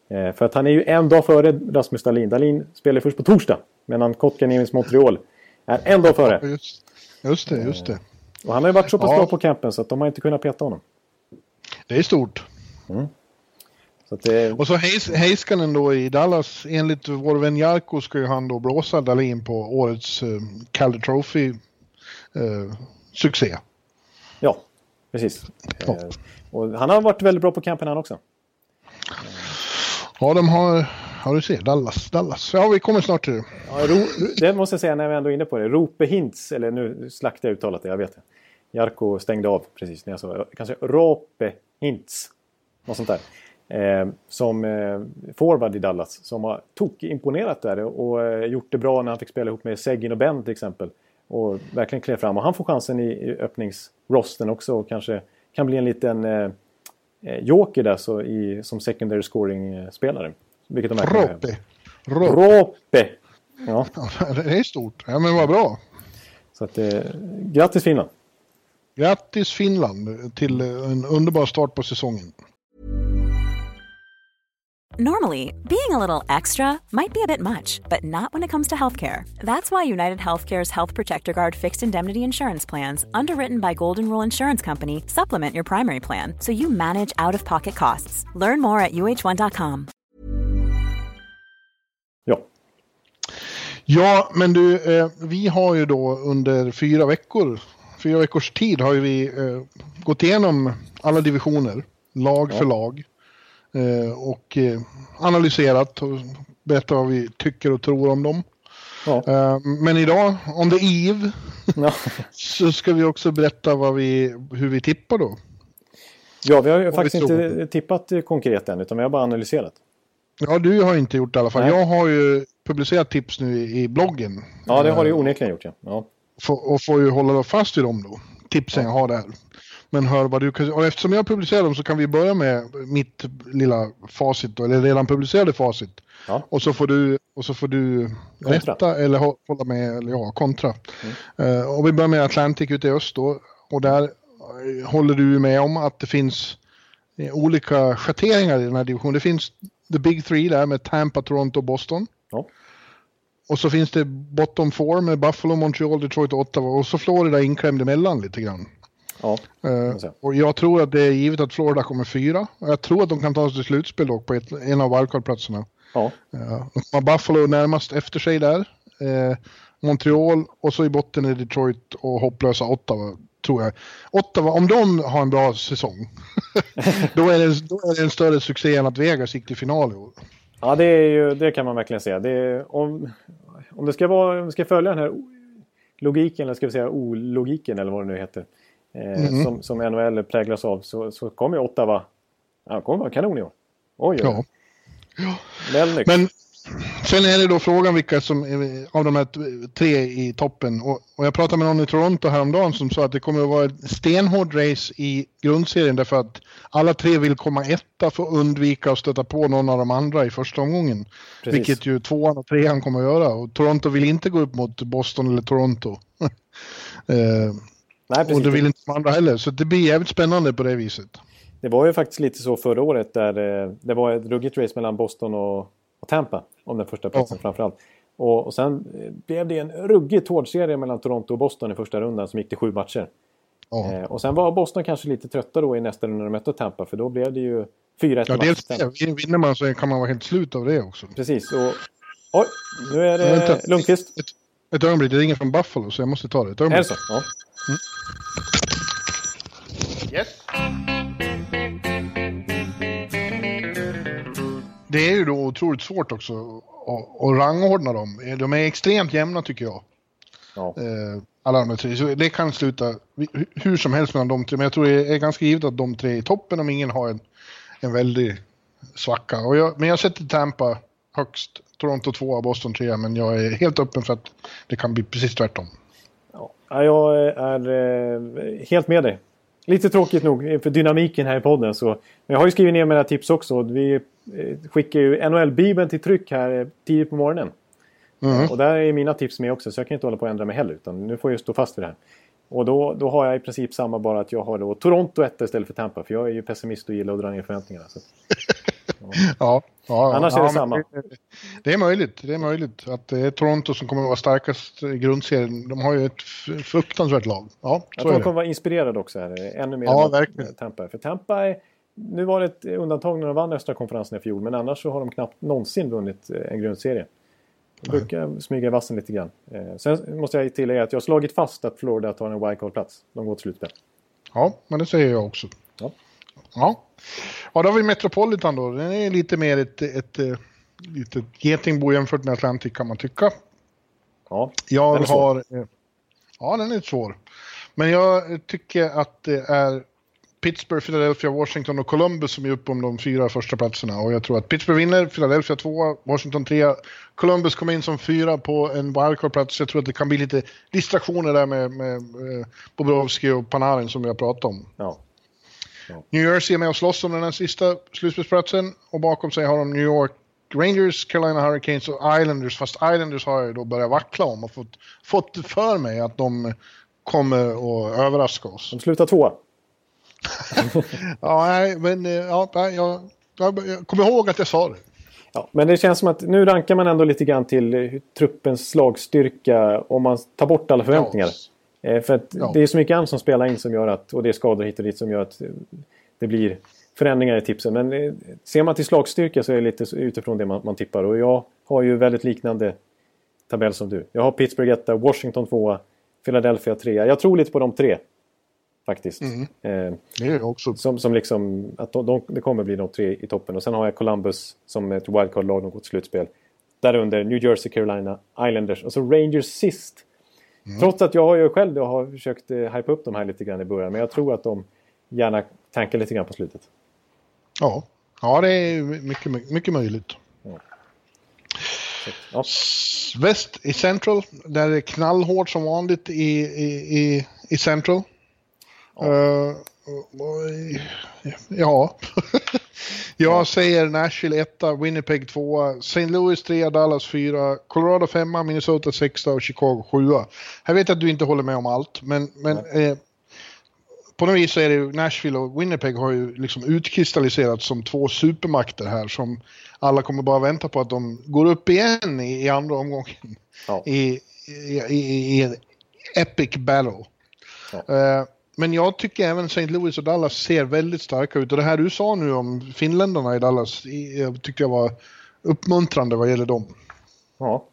Eh, för att han är ju en dag före Rasmus Dahlin. Dahlin spelar först på torsdag. Medan Kotkaniemi Montreal är en dag före. Just, just det, just det. Och han har ju varit så pass Ja. bra på campen så att de har inte kunnat peta honom. Det är stort. Så det, Och så Heis- Heiskanen då i Dallas, enligt vår vän Jarko ska ju han då blåsa Dahlin på årets uh, Calder Trophy eh, succé. ja, precis. Ja. Eh, och han har varit väldigt bra på campen han också. Ja, de har, ja du ser, Dallas, Dallas. Ja, vi kommer snart till det. Ja, ro, det måste jag säga när vi ändå är inne på det. Rope Hintz, eller nu slaktar jag uttalat det, jag vet det. Jarko stängde av precis när jag sa kanske Rope Hintz. Något sånt där. Eh, som eh, forward i Dallas. Som har tok-imponerat där och eh, gjort det bra när han fick spela ihop med Seguin och Ben till exempel. Och verkligen klev fram. Och han får chansen i, i öppningsrosten också och kanske kan bli en liten eh, eh, joker där så i, som secondary scoring-spelare. Vilket de verkligen. Rope. Rope. Rope! Ja, Ja, det är stort. Ja, men vad bra. så att, eh, grattis Finland! Grattis Finland till eh, en underbar start på säsongen. Normally, being a little extra might be a bit much, but not when it comes to healthcare. That's why United Healthcare's Health Protector Guard fixed indemnity insurance plans, underwritten by Golden Rule Insurance Company, supplement your primary plan so you manage out of pocket costs. Learn more at uh1.com. Ja, Ja, men du, eh, vi har ju då under fyra veckor, fyra veckors tid har ju vi eh, gått igenom alla divisioner, lag för lag. Eh, och eh, analyserat och berättat vad vi tycker och tror om dem. ja, Eh, men idag, on the eve, ja. så ska vi också berätta vad vi, hur vi tippar då. ja vi har ju faktiskt inte tippat konkret än utan vi har bara analyserat. Ja, du har inte gjort det i alla fall. Nej. Jag har ju publicerat tips nu i, bloggen. Ja, det har du onekligen gjort ja. ja. Och får ju hålla fast vid dem då. Tipsen jag har där. Men hör vad du kan... Och eftersom jag publicerar dem så kan vi börja med mitt lilla facit då, eller redan publicerade facit. Ja. Och så får du, och så får du Kontra. rätta eller hå- hålla med, eller ja, kontra. Eh, och vi börjar med Atlantic ute i öst då. Och där eh, håller du med om att det finns eh, olika schatteringar i den här divisionen. Det finns the big three där med Tampa, Toronto och Boston. Ja. Och så finns det bottom four med Buffalo, Montreal, Detroit och Ottawa. Och så Florida inklämd emellan lite grann. Ja. Säga. och jag tror att det är givet att Florida kommer fyra. Och jag tror att de kan ta sig till slutspel dock på ett, en av wildcard-platserna. ja. Uh, de har Buffalo närmast efter sig där. Eh, Montreal och så i botten är Detroit och hopplösa Ottawa, tror jag. Ottawa, om de har en bra säsong, då, är det, då är det en större succé än att Vegas gick till final i år. ja det, är ju, det kan man verkligen säga. Är, om, om, det ska vara, om det ska följa den här logiken, eller ska vi säga ologiken eller vad det nu heter. Eh, som, som NHL präglas av så, så kommer ju Ottawa ja, kommer vara kanon i år. Oj, oj. Ja. Melnyk. Men sen är det då frågan vilka som av de här tre i toppen. Och, och jag pratade med någon i Toronto häromdagen som sa att det kommer att vara ett stenhård race i grundserien därför att alla tre vill komma etta för att undvika att stöta på någon av de andra i första omgången. Precis. Vilket ju tvåan och trean kommer att göra. Och Toronto vill inte gå upp mot Boston eller Toronto. eh, Nej, och precis. det vill inte de andra heller. Så det blir jävligt spännande på det viset. Det var ju faktiskt lite så förra året där eh, det var ett ruggigt race mellan Boston och, och Tampa om den första platsen Ja. framförallt. Och, och sen eh, blev det en ruggigt hård serie mellan Toronto och Boston i första rundan som gick till sju matcher. Ja. Eh, och sen var Boston kanske lite trötta då i nästa runda när de mötte Tampa för då blev det ju 4-1 Ja, dels det. Vinner man så kan man vara helt slut av det också. Precis. Och, oj, nu är det. Lundqvist. Ett, ett ögonblick, det ringer från Buffalo så jag måste ta det. Ett Är det ögonblick. så? Ja. Yes. Det är ju då otroligt svårt också att, att rangordna dem. De är extremt jämna tycker jag. Ja. Eh, alla de tre. Så det kan sluta hu- hur som helst mellan de tre. Men jag tror det är ganska givet att de tre är i toppen om ingen har en, en väldig svacka. Och jag, men jag sätter Tampa högst. Toronto 2 Boston 3 men jag är helt öppen för att det kan bli precis tvärtom. Ja, jag är eh, helt med dig. Lite tråkigt nog för dynamiken här i podden. Så, men jag har ju skrivit ner mina tips också. Vi eh, skickar ju NHL-bibeln till tryck här eh, tidigt på morgonen. Mm. Och där är mina tips med också så jag kan inte hålla på att ändra mig heller. Utan nu får jag stå fast vid det här. Och då, då har jag i princip samma bara att jag har då Toronto 1 istället för Tampa. För jag är ju pessimist och gillar att dra ner förväntningarna. Så. Ja, ja, Annars är det samma. Det, är möjligt. Det är möjligt att det är Toronto som kommer att vara starkast i grundserien. De har ju ett fruktansvärt lag. Ja, Jag så tror är de kommer vara inspirerade också här. Ännu mer Ja, än verkligen. Tampa. För Tampa är, Nu var det ett undantag när de vann östra konferensen i fjol. Men annars så har de knappt någonsin vunnit eh, en grundserie. De brukar smyga i vassen lite grann. Eh, Sen måste jag tillägga att jag har slagit fast att Florida tar en wildcard-plats. De går till slutspel. Ja, men det säger jag också. Ja. Ja. Ja, då har vi Metropolitan då. Den är lite mer ett, ett, ett litet getingbo jämfört med Atlantic kan man tycka. Ja, Jag Den är svår. har... eh, Ja, den är svår. Men jag tycker att det är Pittsburgh, Philadelphia, Washington och Columbus som är uppe om de fyra första platserna. Och jag tror att Pittsburgh vinner, Philadelphia tvåa, Washington trea. Columbus kommer in som fyra på en wildcard-plats. Jag tror att det kan bli lite distraktioner där med, med eh, Bobrovski och Panarin som vi har pratat om. ja. New Jersey är med och slåss om den här sista slutspelsplatsen och bakom sig har de New York Rangers, Carolina Hurricanes och Islanders. Fast Islanders har jag ju då börjat vackla om och fått, fått för mig att de kommer att överraska oss. De slutar tvåa. Ja, nej, men eh, ja, jag, jag, jag kommer ihåg att jag sa det. Ja, men det känns som att nu rankar man ändå lite grann till truppens slagstyrka om man tar bort alla förväntningar. Eh, för att Ja. det är så mycket annat som spelar in som gör att, och det är skador hit och dit som gör att eh, det blir förändringar i tipsen. Men eh, ser man till slagstyrka så är det lite utifrån det man, man tippar. Och jag har ju väldigt liknande tabell som du. Jag har Pittsburgh etta, Washington tvåa, Philadelphia trea. Jag tror lite på de tre. Faktiskt. Mm. Eh, Det är också. som, som liksom, att de, de, det kommer bli de tre i toppen. Och sen har jag Columbus som ett wildcard-lag, de går till slutspel. Därunder New Jersey, Carolina, Islanders och så Rangers sist. Trots att jag har ju själv då har försökt eh, hypa upp de här lite grann i början. Men jag tror att de gärna tankar lite grann på slutet. Ja, ja det är mycket, mycket möjligt. Ja, Väst i Central, där är det knallhårt som vanligt i, i, i, Central. Eh, och- ja. Jag säger Nashville 1, Winnipeg 2, St. Louis 3, Dallas 4, Colorado 5, Minnesota 6 och Chicago 7. Jag vet att du inte håller med om allt, men, men eh, på något vis så är det ju Nashville och Winnipeg har ju liksom utkristalliserats som två supermakter här som alla kommer bara vänta på att de går upp igen i, i andra omgången. Ja. I, i, i, i en epic battle. Ja. Eh, men jag tycker även St. Louis och Dallas ser väldigt starka ut. Och det här du sa nu om finländarna i Dallas jag tyckte jag var uppmuntrande vad gäller dem. ja.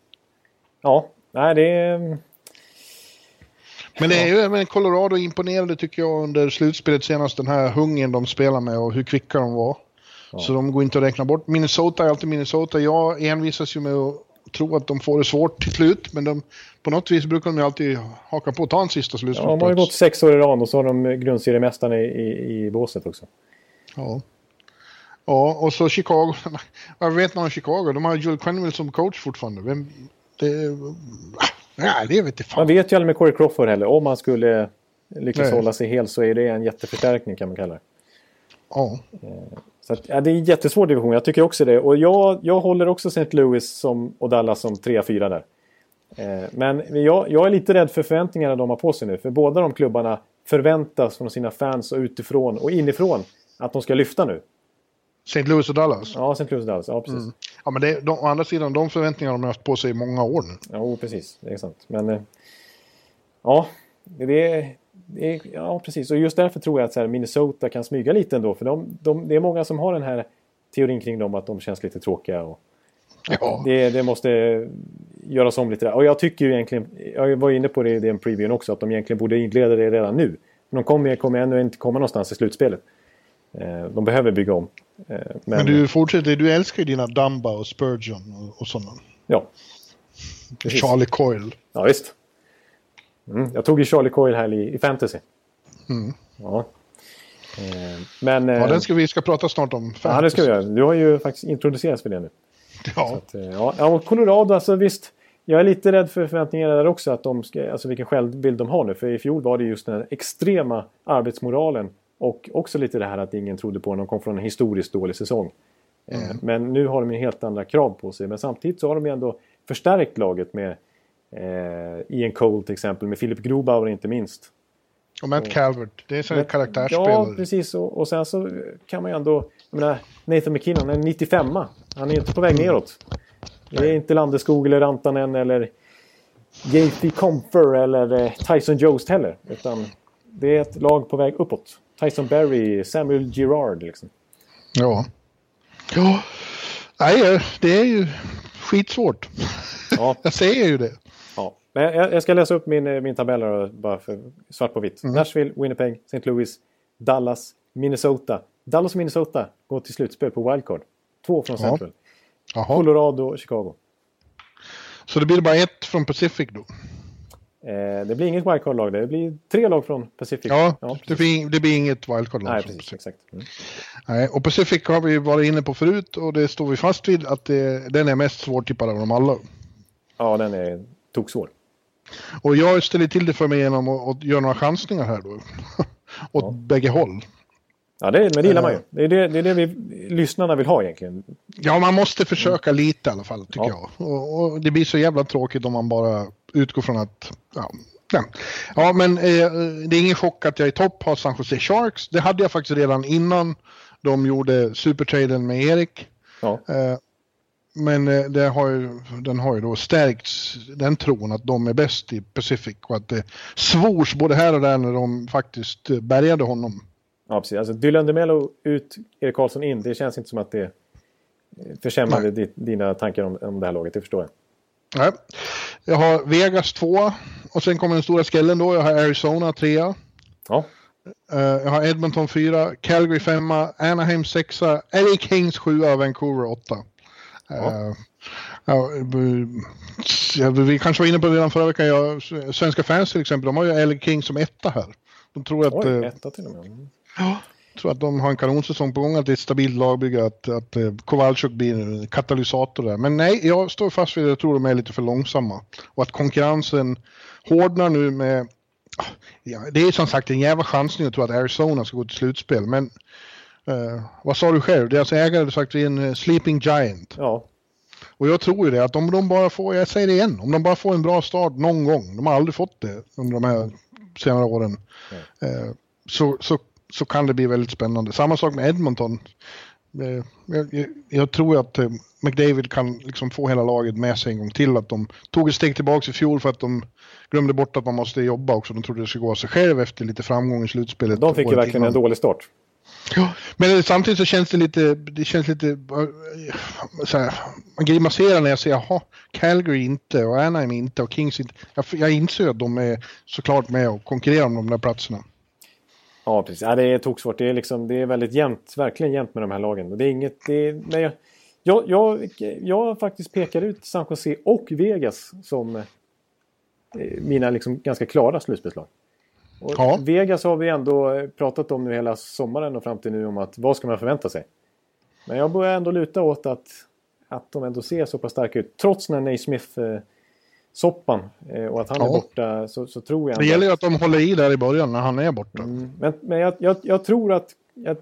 ja. Nej, det är... Men det är ju även Colorado imponerade tycker jag under slutspelet senast den här hungern de spelar med och hur kvicka de var. Så de går inte att räkna bort. Minnesota är alltid Minnesota. Jag envisas ju med att tro att de får det svårt till slut. Men de, på något vis brukar de ju alltid haka på och ta en sista Ja, de har ju slutspelsplats. gått sex år i rad och så har de grundseriemästarna i, i, i båset också. Ja. ja, och så Chicago. Vad vet man om Chicago? De har Joel Quenneville som coach fortfarande. Vem, det, nej, det vet jag Man fan. vet ju aldrig med Corey Crawford heller. Om han skulle lyckas Nej. hålla sig hel så är det en jätteförstärkning kan man kalla det. Ja. Så att, ja, det är en jättesvår division, jag tycker också det. Och jag, jag håller också St. Louis som, och Dallas som 3-4 där. Eh, men jag, jag är lite rädd för förväntningarna de har på sig nu. För båda de klubbarna förväntas från sina fans och utifrån och inifrån att de ska lyfta nu. St. Louis och Dallas. Ja, Ja, St. Louis och Dallas. Ja, precis. men det, de, å andra sidan, de förväntningarna har de haft på sig i många år nu. Ja, oh, precis. Det är sant. Men eh, ja, det är, det är, ja, precis. Och just därför tror jag att så här, Minnesota kan smyga lite ändå. För de, de, det är många som har den här teorin kring dem att de känns lite tråkiga. Och, Ja. det, det måste göras om lite där. Och jag tycker ju egentligen, jag var inne på det i den previewn också, att de egentligen borde inleda det redan nu. Men de kommer, kommer ännu inte komma någonstans i slutspelet. Eh, De behöver bygga om. Eh, Men, Men du fortsätter, du älskar ju dina Dumba och Spurgeon och, och sådana. Ja, Precis. Charlie Coyle. ja visst. Mm, jag tog ju Charlie Coyle här i, i fantasy. Mm. Ja. Eh, Men... Ja, eh, den ska vi ska prata snart om. Ja, det ska vi göra. Du har ju faktiskt introducerats för det nu. Ja, Att, eh, Ja, ja, och Colorado, alltså visst. Jag är lite rädd för förväntningarna där också. Att de ska, alltså vilken självbild de har nu. För i fjol var det just den här extrema arbetsmoralen. Och också lite det här att ingen trodde på dem. De kom från en historiskt dålig säsong. Eh, Men nu har de ju helt andra krav på sig. Men samtidigt så har de ju ändå förstärkt laget med Ian Cole till exempel. Med Philip Grobauer inte minst. och Matt Calvert. Det är en sån här Ja, karaktärsspelare. precis. Och, och sen så kan man ju ändå Jag menar, Nathan McKinnon är 95 Han är inte på väg neråt. Det är inte Landeskog eller Rantanen eller J.T. Comfer eller eh, Tyson Jost heller. Utan det är ett lag på väg uppåt. Tyson Berry, Samuel Girard liksom. Ja. Ja. Nej, det är ju skitsvårt. Ja. jag säger ju det. Ja. Men jag, jag ska läsa upp min, eh, min tabell här bara för svart på vitt. Mm. Nashville, Winnipeg, St. Louis, Dallas, Minnesota. Dallas och Minnesota går till slutspel på wildcard. Två från Ja. Central. Jaha. Colorado och Chicago. Så det blir bara ett från Pacific då? Eh, det blir inget wildcard-lag. Det blir tre lag från Pacific. Ja, det, precis. blir, det blir inget wildcard-lag. Nej, precis. Exakt. Mm. Nej, och Pacific har vi varit inne på förut och det står vi fast vid att det, den är mest svårtippad av dem alla. Ja, den är toksvår. Och jag ställer till det för mig genom att, göra några chansningar här då. Åt Ja. bägge håll. Ja, det, men det gillar man ju. Eh. Det är det, det, är det vi lyssnarna vill ha egentligen. Ja, man måste försöka lite i alla fall tycker Ja. jag. Och, och det blir så jävla tråkigt om man bara utgår från att... Ja, ja. ja men eh, det är ingen chock att jag i topp har San Jose Sharks. Det hade jag faktiskt redan innan de gjorde supertraden med Erik. Ja, Eh, men eh, det har ju, den har ju då stärkts, den tron att de är bäst i Pacific och att det svors både här och där när de faktiskt eh, bärgade honom. ja precis. Alltså, Dylan DeMello ut, Erik Karlsson in. Det känns inte som att det eh, försämrade di- dina tankar om, om det här laget. Det förstår jag. Nej. Jag har Vegas 2 och sen kommer den stora skrällen då. Jag har Arizona 3. Ja, jag har Edmonton 4, Calgary 5, Anaheim 6, LA Kings 7 Vancouver 8. Ja. ja, b- ja, vi kanske var inne på det redan förra veckan. Jag, svenska fans till exempel, de har ju LA Kings som etta här. De tror att, oj, eh, etta till och med. Mm. tror att de har en kanonsäsong på gång, att det är ett stabilt lagbygge, att, att eh, Kowalczyk blir en katalysator där. Men nej, jag står fast vid att jag tror de är lite för långsamma. Och att konkurrensen hårdnar nu med... Ja, det är som sagt en jävla chansning att tro att Arizona ska gå till slutspel, men eh, vad sa du själv? Deras ägare hade sagt att vi är en eh, sleeping giant. Ja, Och jag tror ju det, att om de bara får, jag säger det igen, om de bara får en bra start någon gång, de har aldrig fått det under de här senare åren, eh, så, så, så kan det bli väldigt spännande. Samma sak med Edmonton. Eh, jag, jag, tror att eh, McDavid kan liksom få hela laget med sig en gång till. Att de tog ett steg tillbaka i fjol för att de glömde bort att man måste jobba också. De trodde det skulle gå av sig själv efter lite framgång i slutspelet. de fick ju verkligen en innan. dålig start. Ja, men samtidigt så känns det lite, det känns lite, så här, man grimaserar när jag säger jaha, Calgary inte och Anaheim inte och Kings inte. Jag, jag inser att de är såklart med och konkurrerar om de där platserna. Ja, precis. Ja, det är toksvårt. Det är, liksom, det är väldigt jämnt, verkligen jämnt med de här lagen. Det är inget... Det är, men jag, jag, jag, jag faktiskt pekar ut San Jose och Vegas som eh, mina liksom ganska klara slutspelslag. Och Ja. Vegas har vi ändå eh, pratat om nu hela sommaren och fram till nu om att vad ska man förvänta sig? Men jag börjar ändå luta åt att, att de ändå ser så pass starka ut. Trots den här Naismith eh, och att han är Ja. borta så, så tror jag Det ändå gäller ju att de håller i där i början när han är borta. Mm, men men jag, jag, jag tror att...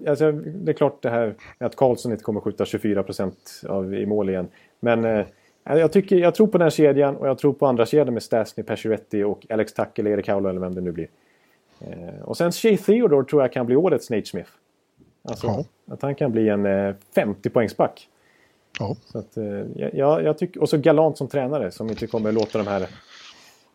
Alltså, det är klart det här med att Karlsson inte kommer skjuta 24 av i mål igen. Men eh, jag, tycker, jag tror på den här kedjan och jag tror på andra kedjan med Stasny, Pacioretty och Alex Tuck eller Erik Haula eller vem det nu blir. Eh, och sen Shea Theodore tror jag kan bli årets Nate Smith. Alltså Ja. att han kan bli en eh, 50-poängsback. Ja. Så att, eh, jag, jag, tycker, och så Galant som tränare som inte kommer låta de här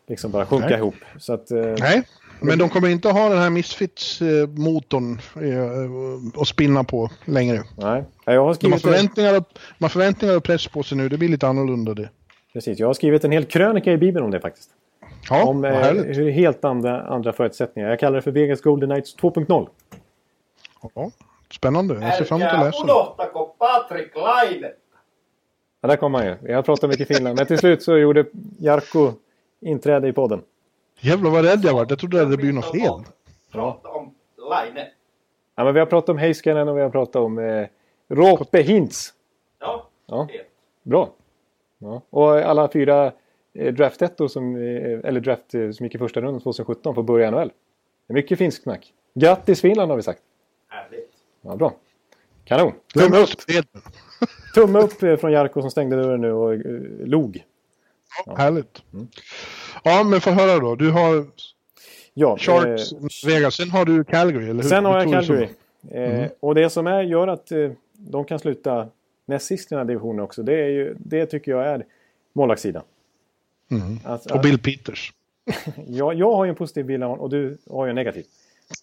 liksom bara sjunka Nej. ihop. Så att, eh, Nej, men de kommer inte ha den här Misfits-motorn eh, att spinna på längre. nej. Jag har De har skrivit förväntningar och, har förväntningar och press på sig nu. Det blir lite annorlunda det. Precis, jag har skrivit en hel krönika i Bibeln om det faktiskt. Ja, om vad eh, härligt. hur helt andra, andra förutsättningar. Jag kallar det för Vegas Golden Knights 2.0. Ja, spännande. Jag ser fram emot att läsa Laine. Ja, där kom han ju. Jag har pratat mycket Finland. Men till slut så gjorde Jarkko inträde i podden. Jävlar vad rädd jag vart. Jag trodde det hade blivit något fel. Prata om Laine. Ja, men vi har pratat om Heiskanen och vi har pratat om eh, Roope Hintz. Ja, Ja. helt. Bra. Ja. Och alla fyra eh, draftettor som, eh, eller draft eh, som gick i första rundan 2017 får börja i NHL. Det är mycket finsk snack. Grattis Finland har vi sagt. Härligt. Ja, bra. Kanon. Tumme upp. Tumme upp från Jarko som stängde dörren nu och eh, log. Ja, härligt. Mm. Ja, men få höra då. Du har Ja, Sharks, eh, Vegas. Sen har du Calgary, eller hur? sen har jag Calgary. Eh, Och det som är, gör att eh, de kan sluta näst sist i den här divisionen också, det, är ju, det tycker jag är målvaktssidan. Att- Och Bill Peters. jag, jag har ju en positiv bild av honom och du har ju en negativ.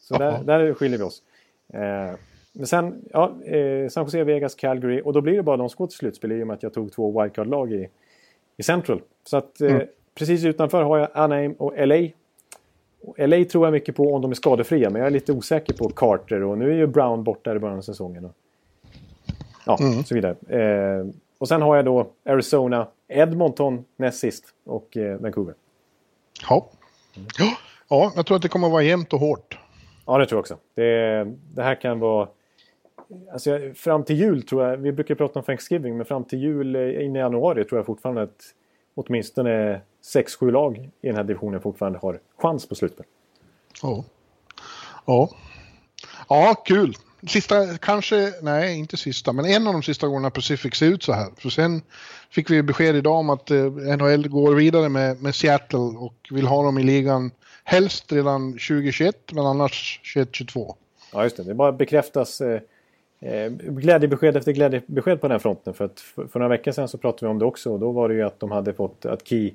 Så där, där skiljer vi oss. Eh, men sen, ja, eh, San Jose, Vegas, Calgary och då blir det bara de som går till slutspel i och med att jag tog två wildcard-lag i, i Central. Så att eh, precis utanför har jag Anaheim och LA. Och LA tror jag mycket på om de är skadefria, men jag är lite osäker på Carter och nu är ju Brown borta i början av säsongen. Och, ja, så vidare. Eh, och sen har jag då Arizona, Edmonton näst sist och eh, Vancouver. Ja. ja. Ja, jag tror att det kommer att vara jämnt och hårt. Ja, det tror jag också. Det, det här kan vara... Alltså, fram till jul tror jag, vi brukar prata om Thanksgiving, men fram till jul eh, in i januari tror jag fortfarande att åtminstone 6-7 lag i den här divisionen fortfarande har chans på slutspel. Ja. Ja. Ja, kul. Sista, kanske, nej inte sista, men en av de sista gångerna Pacific ser ut så här. För sen fick vi besked idag om att eh, NHL går vidare med, med Seattle och vill ha dem i ligan helst redan 2021, men annars 2022. Ja, just det. Det bara bekräftas eh, eh, glädjebesked efter glädjebesked på den fronten. För, att för, för några veckor sedan så pratade vi om det också och då var det ju att de hade fått att Key,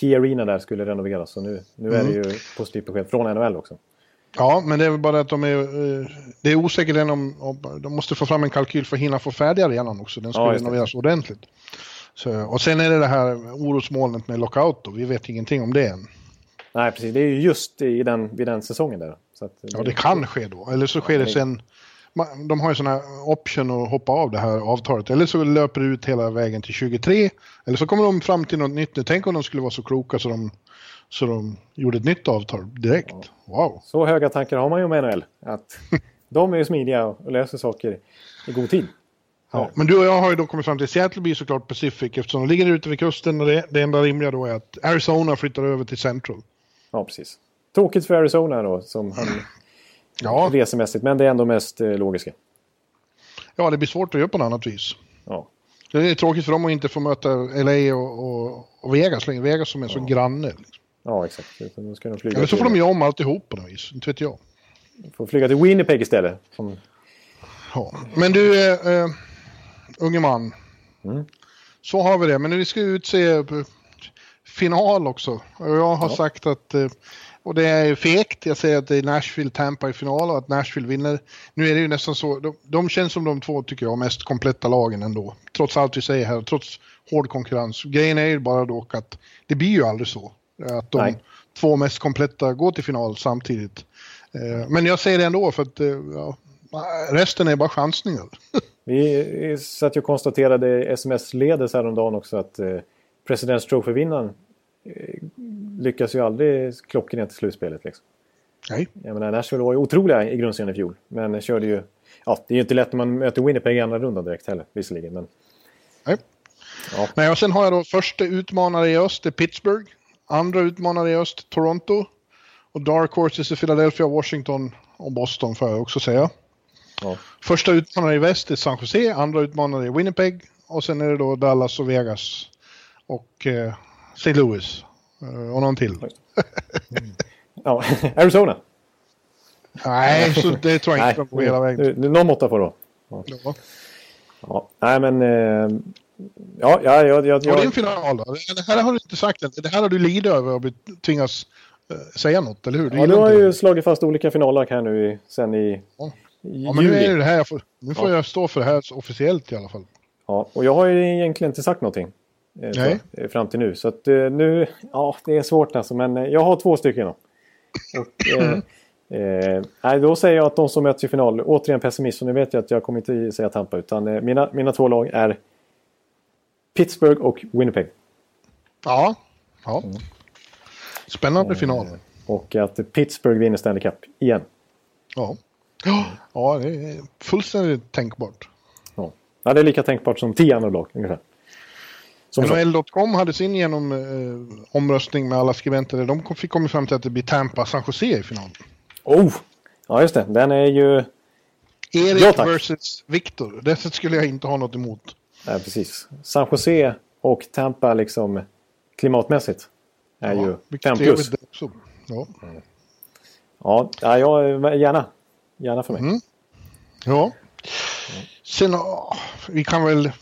Key Arena där skulle renoveras. Så nu, nu är det ju positivt besked från NHL också. Ja, men det är väl bara att de är, eh, det är osäkert än om, om de måste få fram en kalkyl för att hinna få färdig arenan också. Den ska Ja, renoveras ordentligt. Så, och sen är det det här orosmolnet med lockout då. Vi vet ingenting om det än. Nej, precis. Det är ju just i den, vid den säsongen där. Att, Ja, det kan ske då. Eller så sker det sen. De har ju sådana option att hoppa av det här avtalet. Eller så löper det ut hela vägen till 23. Eller så kommer de fram till något nytt. Tänk om de skulle vara så kloka så de, så de gjorde ett nytt avtal direkt. Wow. Så höga tankar har man ju om NHL. Att de är ju smidiga och löser saker i god tid. Ja, men du och jag har ju då kommit fram till Seattle blir såklart Pacific eftersom de ligger ute vid kusten och det, det enda rimliga då är att Arizona flyttar över till Central. Ja, precis. Tråkigt för Arizona då, som han Ja, resemässigt. Men det är ändå mest eh, logiska. ja, det blir svårt att göra på något annat vis. Ja. Det är tråkigt för dem att inte få möta LA och, och, och Vegas längre. Vegas som är så granne. Liksom. Ja, exakt. Då ska de flyga, Eller så får de göra om alltihop på något vis. Inte vet jag. får flyga till Winnipeg istället. Som, Ja. Men du, eh, eh, unge man. Så har vi det. Men vi ska utse eh, final också. Och jag har sagt att, eh, och det är fegt, jag säger att det är Nashville, Tampa i final och att Nashville vinner. Nu är det ju nästan så, de, de känns som de två tycker jag mest kompletta lagen ändå. Trots allt vi säger här, trots hård konkurrens. Grejen är ju bara dock att det blir ju aldrig så. Att de Nej. två mest kompletta går till final samtidigt. Eh, Men jag säger det ändå för att eh, ja, resten är bara chansningar. vi satt ju och konstaterade sms-ledes häromdagen också att eh, Presidents Trophy-vinnaren eh, lyckas ju aldrig klockrent i slutspelet. Liksom. Nej. Jag menar, Nashville var ju otroliga i grundserien i fjol. Men körde ju... Ja, det är ju inte lätt när man möter Winnipeg i andra rundan direkt heller, visserligen. Men Nej. Ja. Nej, och sen har jag då första utmanare i öst, det är Pittsburgh. Andra utmanare i öst, Toronto. Och Dark Horses är Philadelphia, Washington och Boston får jag också säga. ja. Första utmanare i väst är San Jose, andra utmanare är Winnipeg. Och sen är det då Dallas och Vegas. Och eh, St. Louis. Eh, och någon till. ja. Arizona! Nej, så det tror jag inte går hela vägen. någon måtta får då. Ja. Ja. Nej, men... Eh, ja, ja, ja, ja, Och det är en ja, final då. Det här har du inte sagt än. Det här har du lidit över och tvingas eh, säga något, eller hur? Du ja, du har inte det. ju slagit fast olika finaler här nu i, sen i, Ja. Ja, men nu är det här jag får, nu får Ja. jag stå för det här officiellt i alla fall. Ja, och jag har ju egentligen inte sagt någonting. eh, Nej. så, eh, Fram till nu. Så att eh, nu... Ja, det är svårt alltså. Men eh, jag har två stycken då. Och, nej, då säger jag att de som möts i final, återigen pessimist. Och nu vet jag att jag kommer inte säga Tampa. Utan mina, mina två lag är Pittsburgh och Winnipeg. Ja. ja. Spännande final. Och att Pittsburgh vinner Stanley Cup igen. Ja. ja, det är fullständigt tänkbart. Ja, ja det är lika tänkbart som tio andra lag ungefär. NHL.com hade sin genom eh, omröstning med alla skribenter. De fick kommit fram till att det blir Tampa San Jose i finalen. Oh! Ja, just det. Den är ju... Erik Ja, versus Viktor. Det skulle jag inte ha något emot. Nej, precis. San Jose och Tampa liksom klimatmässigt är ju vilket 5 trevligt plus. Ja. Ja, ja, jag, gärna. Gärna för mig. Mm. Ja. Sen, vi kan väl...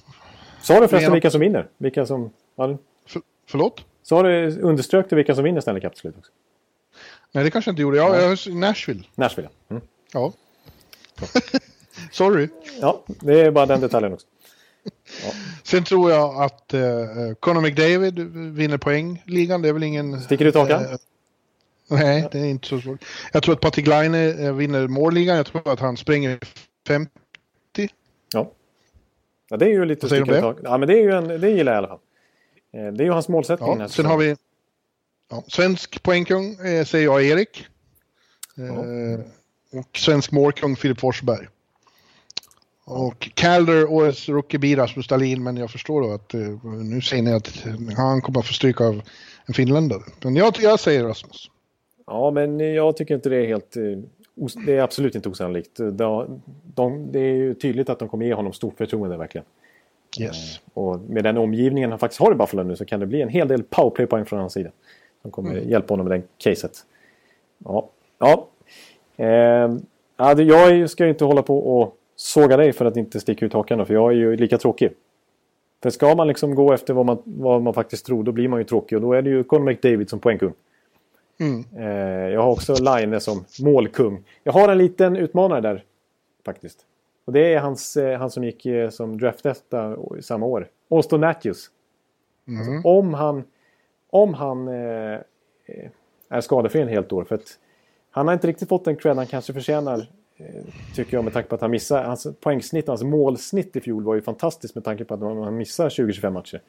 Sa du förresten vilka som vinner? Vilka som... Ja, För, förlåt? sa du, underströk du vilka som vinner Stanley Cup till slut också? Nej, det kanske jag inte gjorde. Ja, jag, Nashville. Nashville. ja. Mm. Ja. Sorry. Ja, det är bara den detaljen också. Sen tror jag att eh, Conor McDavid vinner poängligan. Det är väl ingen... Sticker ut hakan? Eh, nej, det är inte så svårt. Jag tror att Patrik Laine eh, vinner målligan. Jag tror att han springer 50. Ja. ja det är ju lite du om ut hakan. Ja, men det, är ju en, det gillar jag i alla fall. Eh, Det är ju hans målsättning Ja, sen har säsongen. vi ja, svensk poängkung eh, säger jag Erik. Eh, och svensk målkung Filip Forsberg. Och Calder, årets rookie Rasmus Dahlin, men jag förstår då att eh, nu säger ni att han kommer att få stryk av en finländare. Men jag, jag säger Rasmus. Ja, men jag tycker inte det är helt... eh, Det är absolut inte osannolikt. De, de, det är ju tydligt att de kommer ge honom stort förtroende verkligen. Yes. Och med den omgivningen han faktiskt har i Buffalo nu så kan det bli en hel del powerplay-poäng från hans sida. Som kommer Mm. hjälpa honom med den caset. Ja. ja. Eh, ja det- jag ska ju inte hålla på och såga dig för att inte sticka ut hakan då, för jag är ju lika tråkig. För ska man liksom gå efter vad man, vad man faktiskt tror, då blir man ju tråkig. Och då är det ju Conor McDavid som poängkung. Mm. Eh, jag har också Line som målkung. Jag har en liten utmanare där faktiskt. Och det är hans, eh, han som gick eh, som draftetta samma år. Austin Matthews. Alltså, om han, om han eh, eh, är skadefri en helt år. För att han har inte riktigt fått den cred han kanske förtjänar. Eh, tycker jag med tanke på att han missar. Hans poängsnitt, hans målsnitt i fjol var ju fantastiskt med tanke på att han missar 20-25 matcher.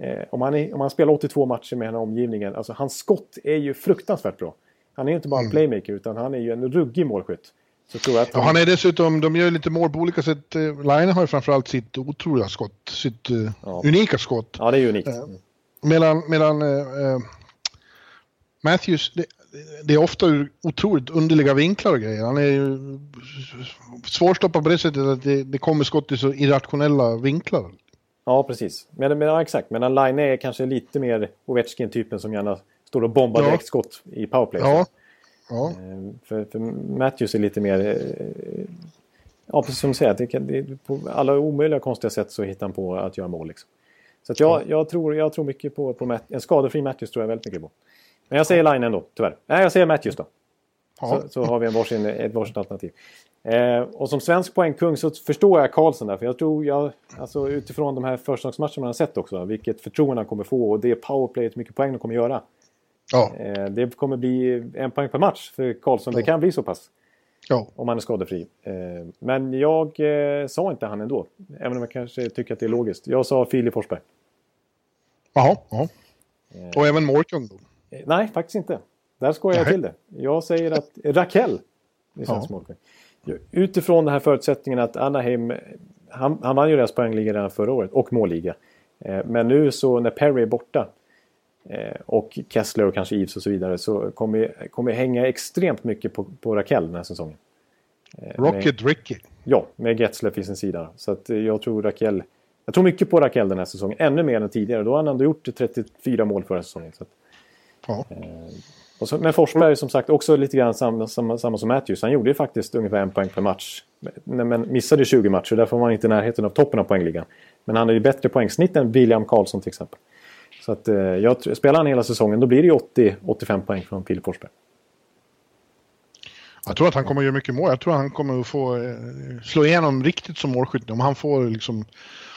Eh, om, han är, om han spelar 82 matcher med den här omgivningen. Alltså hans skott är ju fruktansvärt bra. Han är ju inte bara en playmaker utan han är ju en ruggig målskytt. Så tror jag att Ja, han är dessutom, de gör lite mål på olika sätt. Eh, Laine har ju framförallt sitt otroliga skott, sitt eh, Ja. unika skott. Ja, det är unikt. Medan, medan eh, eh, Matthews, det, det är ofta otroligt underliga vinklar och grejer. Han är ju svårstoppad på det sättet att det, det kommer skott i så irrationella vinklar. Ja, precis. Men, men, ja, exakt. Men Line är kanske lite mer Ovechkin-typen som gärna står och bombar Ja. direktskott i powerplay. Ja. Ja, Eh, För, för Matthews är lite mer... eh, Ja, precis som du säger. Det kan, det, på alla omöjliga konstiga sätt så hittar han på att göra mål. Liksom. Så jag, jag, tror, jag tror mycket på, på Matt, en skadefri Matthews. tror jag väldigt mycket på. Men jag säger Line ändå, tyvärr. Nej, jag säger Matthews då. ja. Så, så har vi en varsin, ett varsitt alternativ. Eh, och som svensk poängkung så förstår jag Karlsson där. För jag tror, jag, alltså utifrån de här försäsongsmatcherna man har sett också, vilket förtroende han kommer få och det powerplayet, hur mycket poäng de kommer göra. ja, Eh, det kommer bli en poäng per match för Karlsson. Det kan bli så pass. ja. Om han är skadefri. Eh, men jag eh, sa inte han ändå. Även om jag kanske tycker att det är logiskt. Jag sa Filip Forsberg. Jaha, ja. Och även målkung då. Eh, nej, faktiskt inte. Där skojar jag till det. Jag säger att Rakell är svensk Ja. Utifrån den här förutsättningen att Anaheim, han, han vann ju deras poängliga redan förra året och målliga. Eh, men nu så när Perry är borta eh, och Kessler och kanske Eves och så vidare så kommer kommer hänga extremt mycket på, på Rakell den här säsongen. Eh, med- Rocket Ricky. Ja, med Getzlaff i sin sida. Så att jag tror Rakell... Jag tror mycket på Rakell den här säsongen. Ännu mer än tidigare. Då har han ändå gjort 34 mål förra säsongen. Så att, Ja. och så, men Forsberg som sagt också lite grann samma, samma, samma som Matthews. Han gjorde ju faktiskt ungefär en poäng per match. Men, missade 20 matcher. Därför var han inte i närheten av toppen av poängligan. Men han har ju bättre poängsnitt än William Karlsson till exempel. Så att, eh, jag, spelar han hela säsongen då blir det ju 80-85 poäng från Filip Forsberg. Jag tror att han kommer att göra mycket mål. Jag tror att han kommer att få eh, slå igenom riktigt som målskytt. Om han får liksom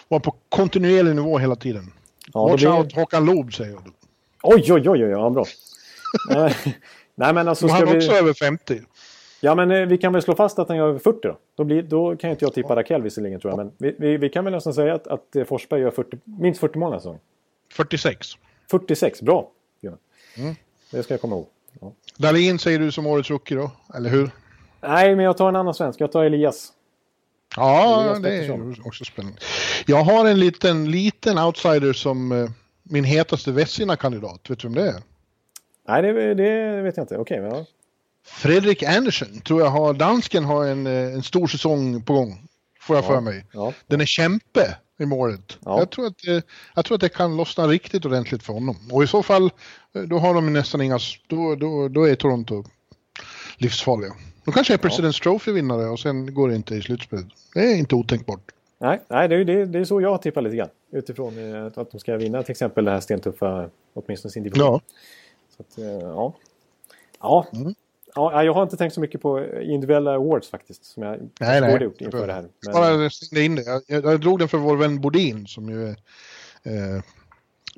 vara på kontinuerlig nivå hela tiden. Ja, Watch blir- out Håkan Loob säger jag. Oj, oj, oj, oj, ja, bra. Eh, Nej, men alltså Och han ska är vi... också över 50. Ja, men eh, vi kan väl slå fast att han gör över 40 då. Då, blir, då kan inte jag tippa Rakell visserligen tror jag. Men vi, vi, vi kan väl nästan säga att, att eh, Forsberg gör 40, minst 40 mål nästa säsong. 46. 46, bra. Björn. Mm. Det ska jag komma ihåg. Ja. Dahlin säger du som årets rookie då, eller hur? Nej, men jag tar en annan svensk. Jag tar Elias. Ja, Elias det är också spännande. Jag har en liten, liten outsider som min hetaste Vessina-kandidat. Vet du vem det är? Nej, det, det vet jag inte. Okej, men ja. Fredrik Andersen tror jag har, dansken har en, eh, en stor säsong på gång. Får jag för mig. ja. Den är kämpe i målet. Ja. Jag, tror att, eh, jag tror att det kan lossna riktigt ordentligt för honom. Och i så fall, eh, då har de nästan inga, då, då, då är Toronto livsfarliga. De kanske är President's Trophy-vinnare och sen går det inte i slutspelet. Det är inte otänkbart. Nej, nej det, är, det, det är så jag tippar lite grann. Utifrån eh, att de ska vinna till exempel det här stentuffa, åtminstone sin division. Ja. Så att, eh, ja. Ja. Mm. ja. Jag har inte tänkt så mycket på individuella awards faktiskt. Som jag Nej, nej. borde gjort inför det här. Men, Bara slängde in det. Jag, jag, drog den för vår vän Bodin som ju är eh,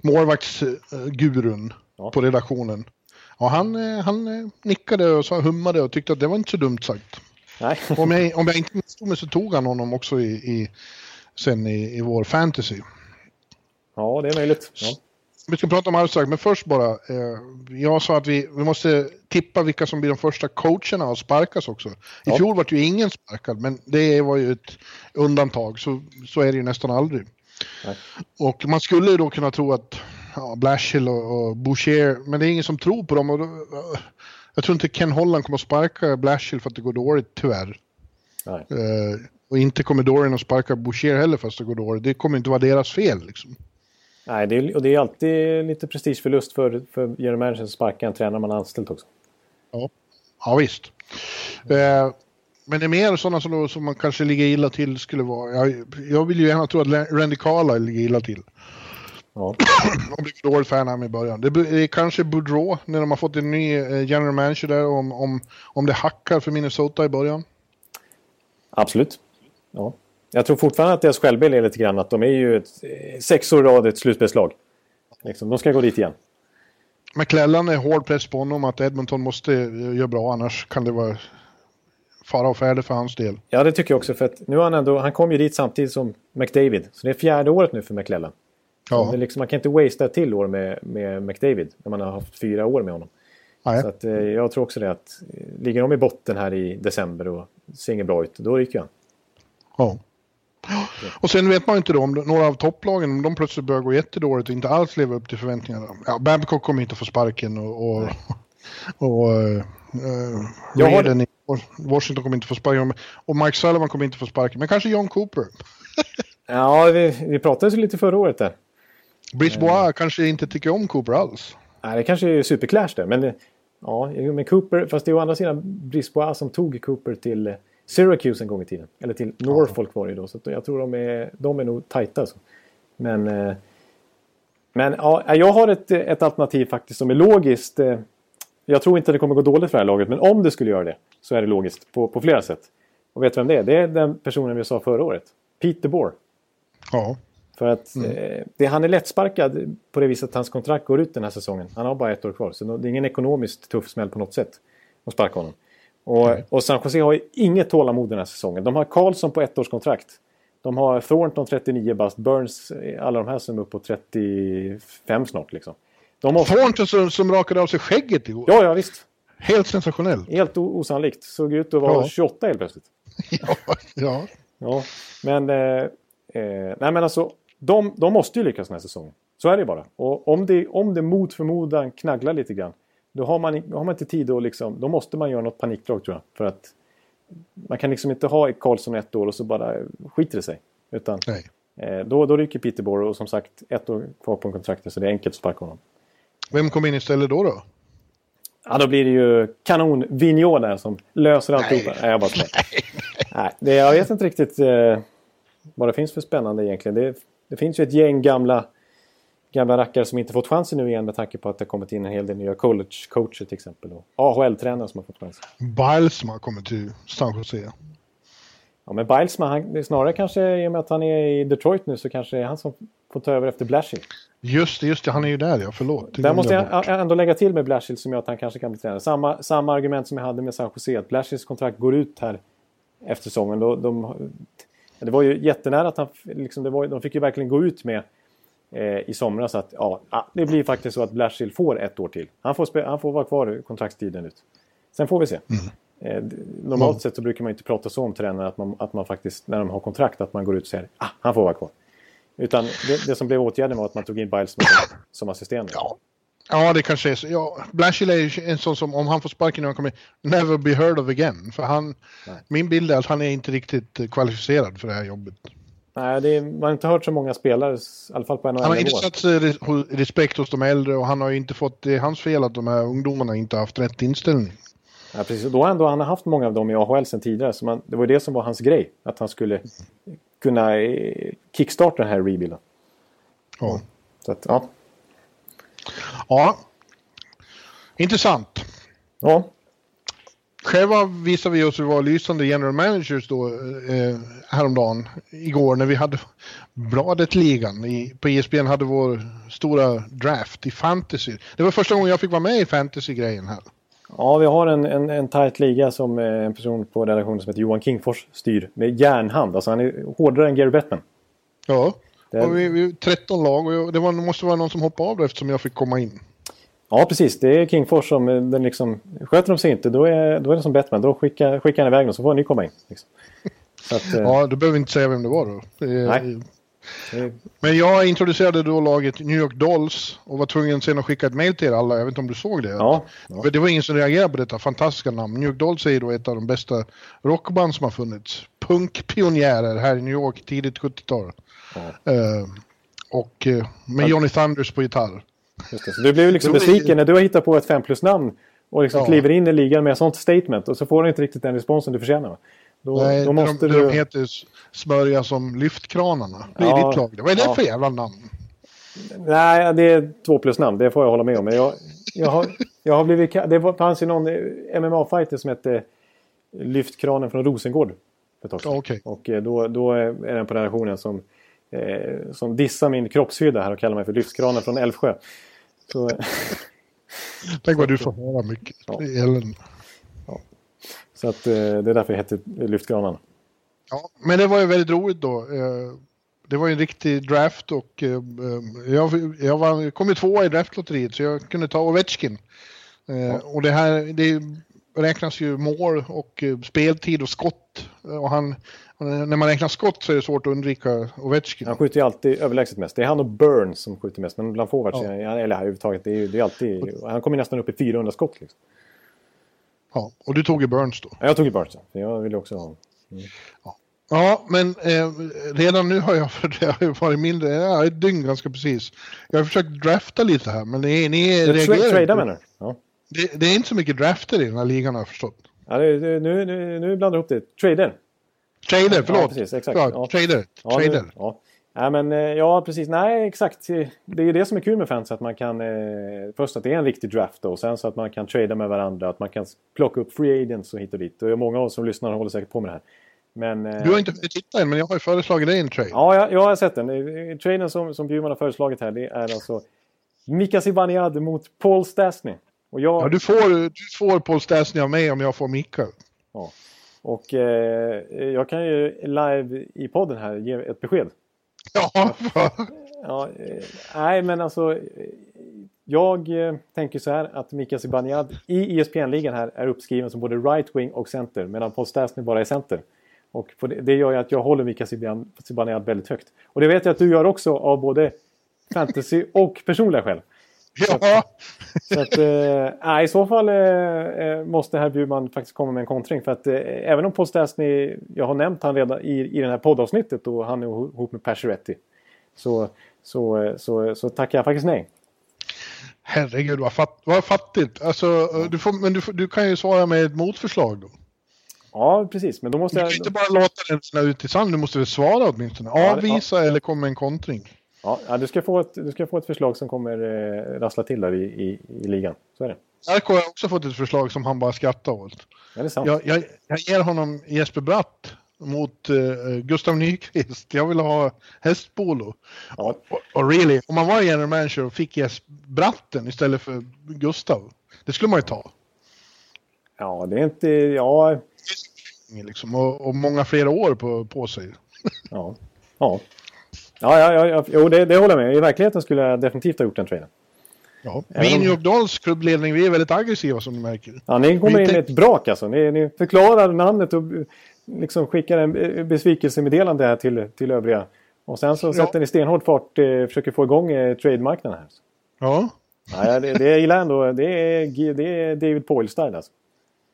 målvaktsgurun Ja. på redaktionen. Och han, eh, han nickade och sa, hummade och tyckte att det var inte så dumt sagt. Nej. Om jag, om jag inte misstog mig så tog han honom också i, i, sen i, i vår fantasy. ja, det är möjligt. Ja. Vi ska prata om strax, men först bara. Eh, jag sa att vi, vi måste tippa vilka som blir de första coacherna att sparkas också. I Ja. fjol var det ju ingen sparkad, men det var ju ett undantag. Så, så är det ju nästan aldrig. Nej. Och man skulle ju då kunna tro att ja, Blashill och, och Boucher, men det är ingen som tror på dem. Och då, jag tror inte Ken Holland kommer att sparka Blashill för att det går dåligt, tyvärr. Nej. Eh, och inte kommer Dorian att sparka Boucher heller fast det går dåligt. Det kommer inte vara deras fel liksom. Nej, det är, och det är alltid lite prestigeförlust för, för general managern att sparka en tränare man har anställt också. Ja, ja visst. Eh, men det är mer sådana som, då, som man kanske ligger illa till skulle vara. Jag, jag vill ju gärna tro att Randy Carlyle ligger illa till. Ja. Och blir för dåligt i början. Det är kanske Boudreau när de har fått en ny eh, general manager där om, om, om det hackar för Minnesota i början. Absolut. Ja. Jag tror fortfarande att deras självbild är lite grann att de är ju ett, eh, sex år rad ett slutspelslag. Liksom, de ska gå dit igen. McClellan är hård press på honom att Edmonton måste eh, göra bra annars kan det vara fara och färde för hans del. Ja, det tycker jag också. För att nu har han ändå, han kom ju dit samtidigt som McDavid. Så det är fjärde året nu för McClellan. Ja, liksom, man kan inte wastea ett till år med, med McDavid när man har haft fyra år med honom. nej. Så att, eh, jag tror också det att eh, ligger de i botten här i december och ser inget bra ut, då ryker han. Ja. Och sen vet man ju inte då om några av topplagen, om de plötsligt börjar gå jättedåligt och inte alls lever upp till förväntningarna. Ja, Babcock kommer inte få sparken och, och, och uh, Jag har- i Washington kommer inte få sparken. Och Mike Sullivan kommer inte få sparken. Men kanske John Cooper. Ja, vi, vi pratade ju lite förra året där. Brice Bois kanske inte tycker om Cooper alls. Nej, det kanske är superclash där, men ja, men Cooper, fast det är å andra sidan Brisbois som tog Cooper till eh, Syracuse en gång i tiden. Eller till Norfolk var det då, så jag tror de är, de är nog tajta. Alltså. Men, eh, men ja, jag har ett, ett alternativ faktiskt som är logiskt. eh, Jag tror inte det kommer gå dåligt för det här laget, men om det skulle göra det så är det logiskt på, på flera sätt. Och vet du vem det är? Det är den personen vi sa förra året. Pete DeBoer. Ja. För att eh, det, han är lättsparkad på det viset att hans kontrakt går ut den här säsongen. Han har bara ett år kvar. Så det är ingen ekonomiskt tuff smäll på något sätt att sparka honom. Och, och San Jose har ju inget tålamod den här säsongen. De har Karlsson på ett års kontrakt. De har Thornton 39 bast, Burns, eh, alla de här som är upp på 35 snart liksom. De har, Thornton som, som rakade av sig skägget igår. ja, ja visst. Helt sensationell. Helt osannolikt. Såg ut att vara Ja. 28 helt plötsligt. Ja, ja. Ja, men, eh, eh, nej, men alltså, de, de måste ju lyckas den här säsongen. Så är det bara. Och om det, om det mot förmodan knagglar lite grann, då har man, då har man inte tid att liksom, då måste man göra något panikdrag tror jag. För att man kan liksom inte ha Karlsson ett år och så bara skiter det sig. Utan Nej. eh, då, då ryker Peterborough och som sagt ett år kvar på kontraktet så det är enkelt att sparka honom. Vem kom in istället då? då? Ja, då blir det ju kanon Vigneault där som löser alltihopa. Nej, jag bara skojar. Nej, det, jag vet inte riktigt eh, vad det finns för spännande egentligen. Det, det finns ju ett gäng gamla, gamla rackare som inte fått chansen nu igen med tanke på att det kommit in en hel del nya college-coacher till exempel. Och AHL-tränare som har fått chansen. Bilesma kommer till San Jose. Ja, men Bilesma, han, snarare kanske i och med att han är i Detroit nu så kanske det är han som får ta över efter Blashill. Just det, just det, han är ju där ja, förlåt. Där måste jag bort. ändå lägga till med Blashill som gör att han kanske kan bli tränare. Samma, samma argument som jag hade med San Jose, att Blashills kontrakt går ut här efter säsongen. Då, de, det var ju jättenära att han, liksom, det var, de fick ju verkligen gå ut med eh, i somras att ja, ah, det blir faktiskt så att Blashill får ett år till. Han får, han får vara kvar kontraktstiden ut. Sen får vi se. Eh, d- normalt sett så brukar man inte prata så om tränare att man, att man faktiskt, när de har kontrakt, att man går ut och säger ah, han får vara kvar. Utan det, det som blev åtgärden var att man tog in Biles som, som assisterande. Ja. Ja, det kanske är så. Ja, Blashill är en sån som, om han får sparken nu, han kommer never be heard of again. För han, min bild är att han är inte riktigt kvalificerad för det här jobbet. Nej, det är, man har inte hört så många spelare, i alla fall på Han har inte satt respekt hos de äldre och han har ju inte fått, det är hans fel att de här ungdomarna inte har haft rätt inställning. Ja, precis. Och då har han, har haft många av dem i AHL sen tidigare. Så man, det var ju det som var hans grej. Att han skulle kunna eh, kickstarta den här rebuilden. Ja. Så att, ja. Ja. Intressant. ja. Själva visade vi oss att vara lysande general managers då eh, häromdagen, igår när vi hade Bladet-ligan. I, på ESPN hade vår stora draft i fantasy. Det var första gången jag fick vara med i fantasy-grejen här. Ja, vi har en, en, en tajt liga som eh, en person på redaktionen som heter Johan Kingfors styr med järnhand. Alltså han är hårdare än Gary Bettman. Ja, Det- vi, vi 13 lag och det var, måste vara någon som hoppade av då eftersom jag fick komma in. Ja, precis. Det är Kingfors som eh, den liksom... Sköter de sig inte, då är, då är det som Bettman. Då skickar, skickar han iväg dem så får ni komma in. Liksom. Att, eh, Ja, du behöver inte säga vem det var då. Det, Nej. det- Men jag introducerade då laget New York Dolls och var tvungen sen att skicka ett mail till er alla. Jag vet inte om du såg det? Ja, ja. Det var ingen som reagerade på detta fantastiska namn. New York Dolls är ju då ett av de bästa rockband som har funnits. Punkpionjärer här i New York tidigt 70-tal. Ja. Eh, och eh, med Johnny Thunders på gitarr. Just det. Så du blev liksom besviken när du har hittat på ett 5 plus-namn och liksom Ja. kliver in i ligan med ett sånt statement och så får du inte riktigt den responsen du förtjänar. Då, Nej, då måste de, du... de heter Smörja som lyftkranarna. Det är Ja. ditt lag. Vad är det Ja. för jävla namn? Nej, det är två plus namn. Det får jag hålla med om. Men jag, jag, har, jag har blivit... Det var- fanns ju någon MMA-fighter som hette Lyftkranen från Rosengård. för ett tag sedan. Ja, okej. Och eh, då, då är den på redaktionen som, eh, som dissar min kroppshydda här och kallar mig för Lyftkranen från Älvsjö. Så, Tänk vad du får höra mycket. Ja. Ellen. så att, eh, det är därför jag heter Lyftkranen. Ja, men det var ju väldigt roligt då. Eh, Det var ju en riktig draft och eh, eh, jag, jag var, kom ju tvåa i draftlotteriet så jag kunde ta Ovechkin. Eh, Och det här, det räknas ju mål och eh, speltid och skott. Och han, när man räknar skott så är det svårt att undvika Ovechkin. Han skjuter ju alltid överlägset mest. Det är han och Burns som skjuter mest. Men bland forwards, Ja. ja. eller överhuvudtaget, det är, det är alltid... Han kommer nästan upp i 400 skott. Liksom. Ja, och du tog ju Burns då. Ja, Jag tog ju Burns, ja. jag ville också ha... Ja, men eh, redan nu har jag, för det har ju varit mindre, ja, ett dygn ganska precis. Jag har försökt drafta lite här, men ni, ni Tra- reagerar Trada inte. menar du? Det, det är inte så mycket drafter i den här ligan har jag förstått. Ja, det, nu, nu, nu blandar du ihop det. Trader. Trader, förlåt. Ja, precis, exakt. Ja, Ja. Trader. Ja, trader. Nu, ja. Ja, men, eh, ja, precis. Nej, exakt. Det är ju det som är kul med fans. Att man kan... Eh, först att det är en riktig draft då. Och sen så att man kan trada med varandra. Att man kan plocka upp free agents och hit och dit. Och många av oss som lyssnar håller säkert på med det här. Men, eh, Du har inte hunnit titta än, men jag har ju föreslagit dig en trade. Ja, jag, jag har sett den. Eh, Traden som, som Bjurman har föreslagit här det är alltså Mika Zibanejad mot Paul Stastny. Och jag... Ja, du, får, du får Paul av mig om jag får Mika. Ja. Och eh, jag kan ju live i podden här ge ett besked. Ja, Ja, eh, nej, men alltså. eh, Jag eh, tänker så här att Mika Zibanejad i ESPN-ligan här är uppskriven som både right-wing och center. Medan Paul Stastny bara är center. Och det, det gör ju att jag håller Mika Ziban- Zibanejad väldigt högt. Och det vet jag att du gör också av både fantasy och personliga skäl. Ja. Så att, eh, i så fall eh, måste herr Bjurman faktiskt komma med en kontring. För att eh, även om Paul Stastny, jag har nämnt han redan i, i det här poddavsnittet och han är ihop med Pacioretty. Så, så, så, så tackar jag faktiskt nej. Herregud vad, fatt, vad fattigt. Alltså, du får, men du, du kan ju svara med ett motförslag då. Ja, precis. Men då måste Du jag... kan inte bara låta den ut i sanden, du måste väl svara åtminstone. Ja, det- Avvisa eller komma med en kontring. Ja, du, ska få ett, du ska få ett förslag som kommer eh, rassla till där i, i, i ligan. Så är det. RK har också fått ett förslag som han bara skrattar åt. Ja, det är sant. Jag, jag, jag ger honom Jesper Bratt mot eh, Gustav Nyqvist. Jag vill ha hästpolo. Ja. Och, och really, om man var general manager och fick Jesper Bratten istället för Gustav. Det skulle man ju ta. ja, det är inte... Ja, Liksom, och, och många fler år på, på sig. ja. Ja, ja, ja, ja, jo, det, det håller jag med. I verkligheten skulle jag definitivt ha gjort den traden. Ja. Vi i New York Dolls klubbledning, vi är väldigt aggressiva som du märker. Ja, ni kommer Vi in tänk- ett brak alltså. Ni, ni förklarar namnet och liksom skickar en besvikelsemeddelande här till, till övriga. Och sen så Ja. sätter ni stenhård fart, eh, försöker få igång eh, trademarknaden här. Ja. Ja, det, det gillar jag ändå. Det är, det är David Poyle-style alltså.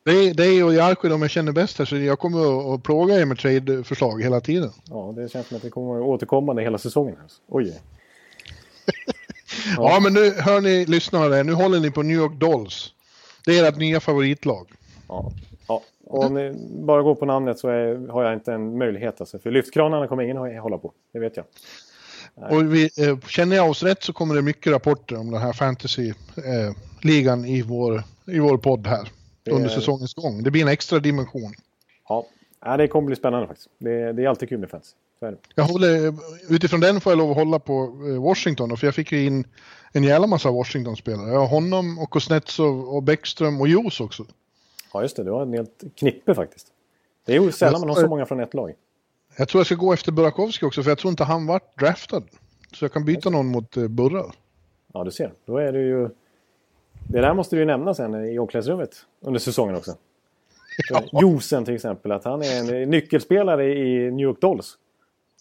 Det är, det är och Jarko de jag känner bäst här så jag kommer att, plåga er med trade-förslag hela tiden. Ja, det känns som att det kommer återkommande hela säsongen. Oj. Ja. men nu hör ni lyssnare, nu håller ni på New York Dolls. Det är ert nya favoritlag. Ja. ja. Och om ni bara går på namnet så är, har jag inte en möjlighet. Alltså. För lyftkranarna kommer ingen att hålla på. Det vet jag. Och vi, eh, känner jag oss rätt så kommer det mycket rapporter om den här fantasy-ligan i, vår, i vår podd här. Det Under säsongens gång. Det blir en extra dimension. Ja. ja, det kommer bli spännande faktiskt. Det, det är alltid kul med fans. Jag håller, utifrån den får jag lov att hålla på eh, Washington. För jag fick ju in en jävla massa Washington-spelare. Jag har honom och Kuznetsov och Bäckström och Jos också. Ja, just det. Du har en helt knippe faktiskt. Det är ju sällan man har så många från ett lag. Jag tror jag ska gå efter Burakovsky också för jag tror inte han vart draftad. Så jag kan byta någon mot eh, Burra. Ja, du ser. Då är det ju... Det där måste ju nämna sen i omklädningsrummet under säsongen också. Ja. Josen till exempel, att han är en nyckelspelare i New York Dolls.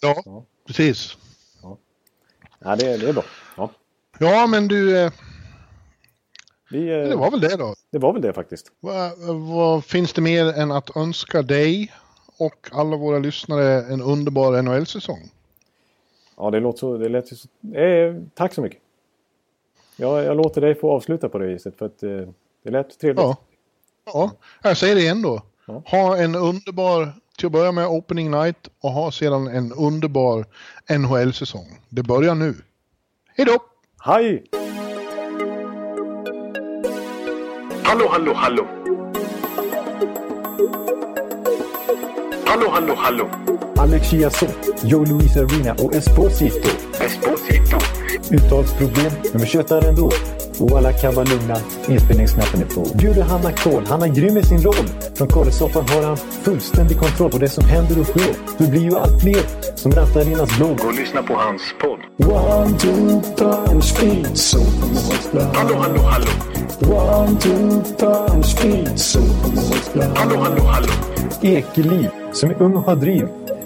Ja, Ja. precis. Ja, det, det är bra. Ja. Ja, men du, eh, Vi, eh, det var väl det då. det var väl det faktiskt. Vad, vad finns det mer än att önska dig och alla våra lyssnare en underbar NHL-säsong? Ja, det låter så... Det lät så eh, tack så mycket. Jag, jag låter dig få avsluta på det viset för att eh, det lät trevligt. Ja. Ja, jag säger det igen då. Ja. Ha en underbar, till att börja med, opening night och ha sedan en underbar NHL-säsong. Det börjar nu. Hej då! Hej! Hallå, hallå, hallå. Hallå, hallå, hallå. Alex Chiazot, Joe Luis Arena och Esposito. Esposito. Uttalsproblem, men vi tjötar ändå. Och alla kan vara lugna, inspelningsknappen är på. Bjuder Hanna Kohl, han är grym i sin roll. Från Kållesoffan har han fullständig kontroll på det som händer och sker. Det blir ju allt fler som rattar Arenas blogg. Gå och lyssna på hans podd. One, two, time, speed, so Hallå, hallå, hallå. One, two, time, speed, so Hallå, hallå, hallå. Ekeliv, som är ung och har driv.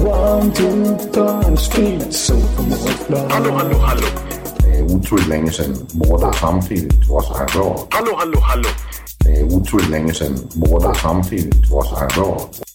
One, two, time, speed, so Hallå, hallå, hallå. Det er utroligt længe siden mor, der samtidig trods har råd. Hallå, hallå, hallå. Det er utroligt længe siden mor, der samtidig trods har råd.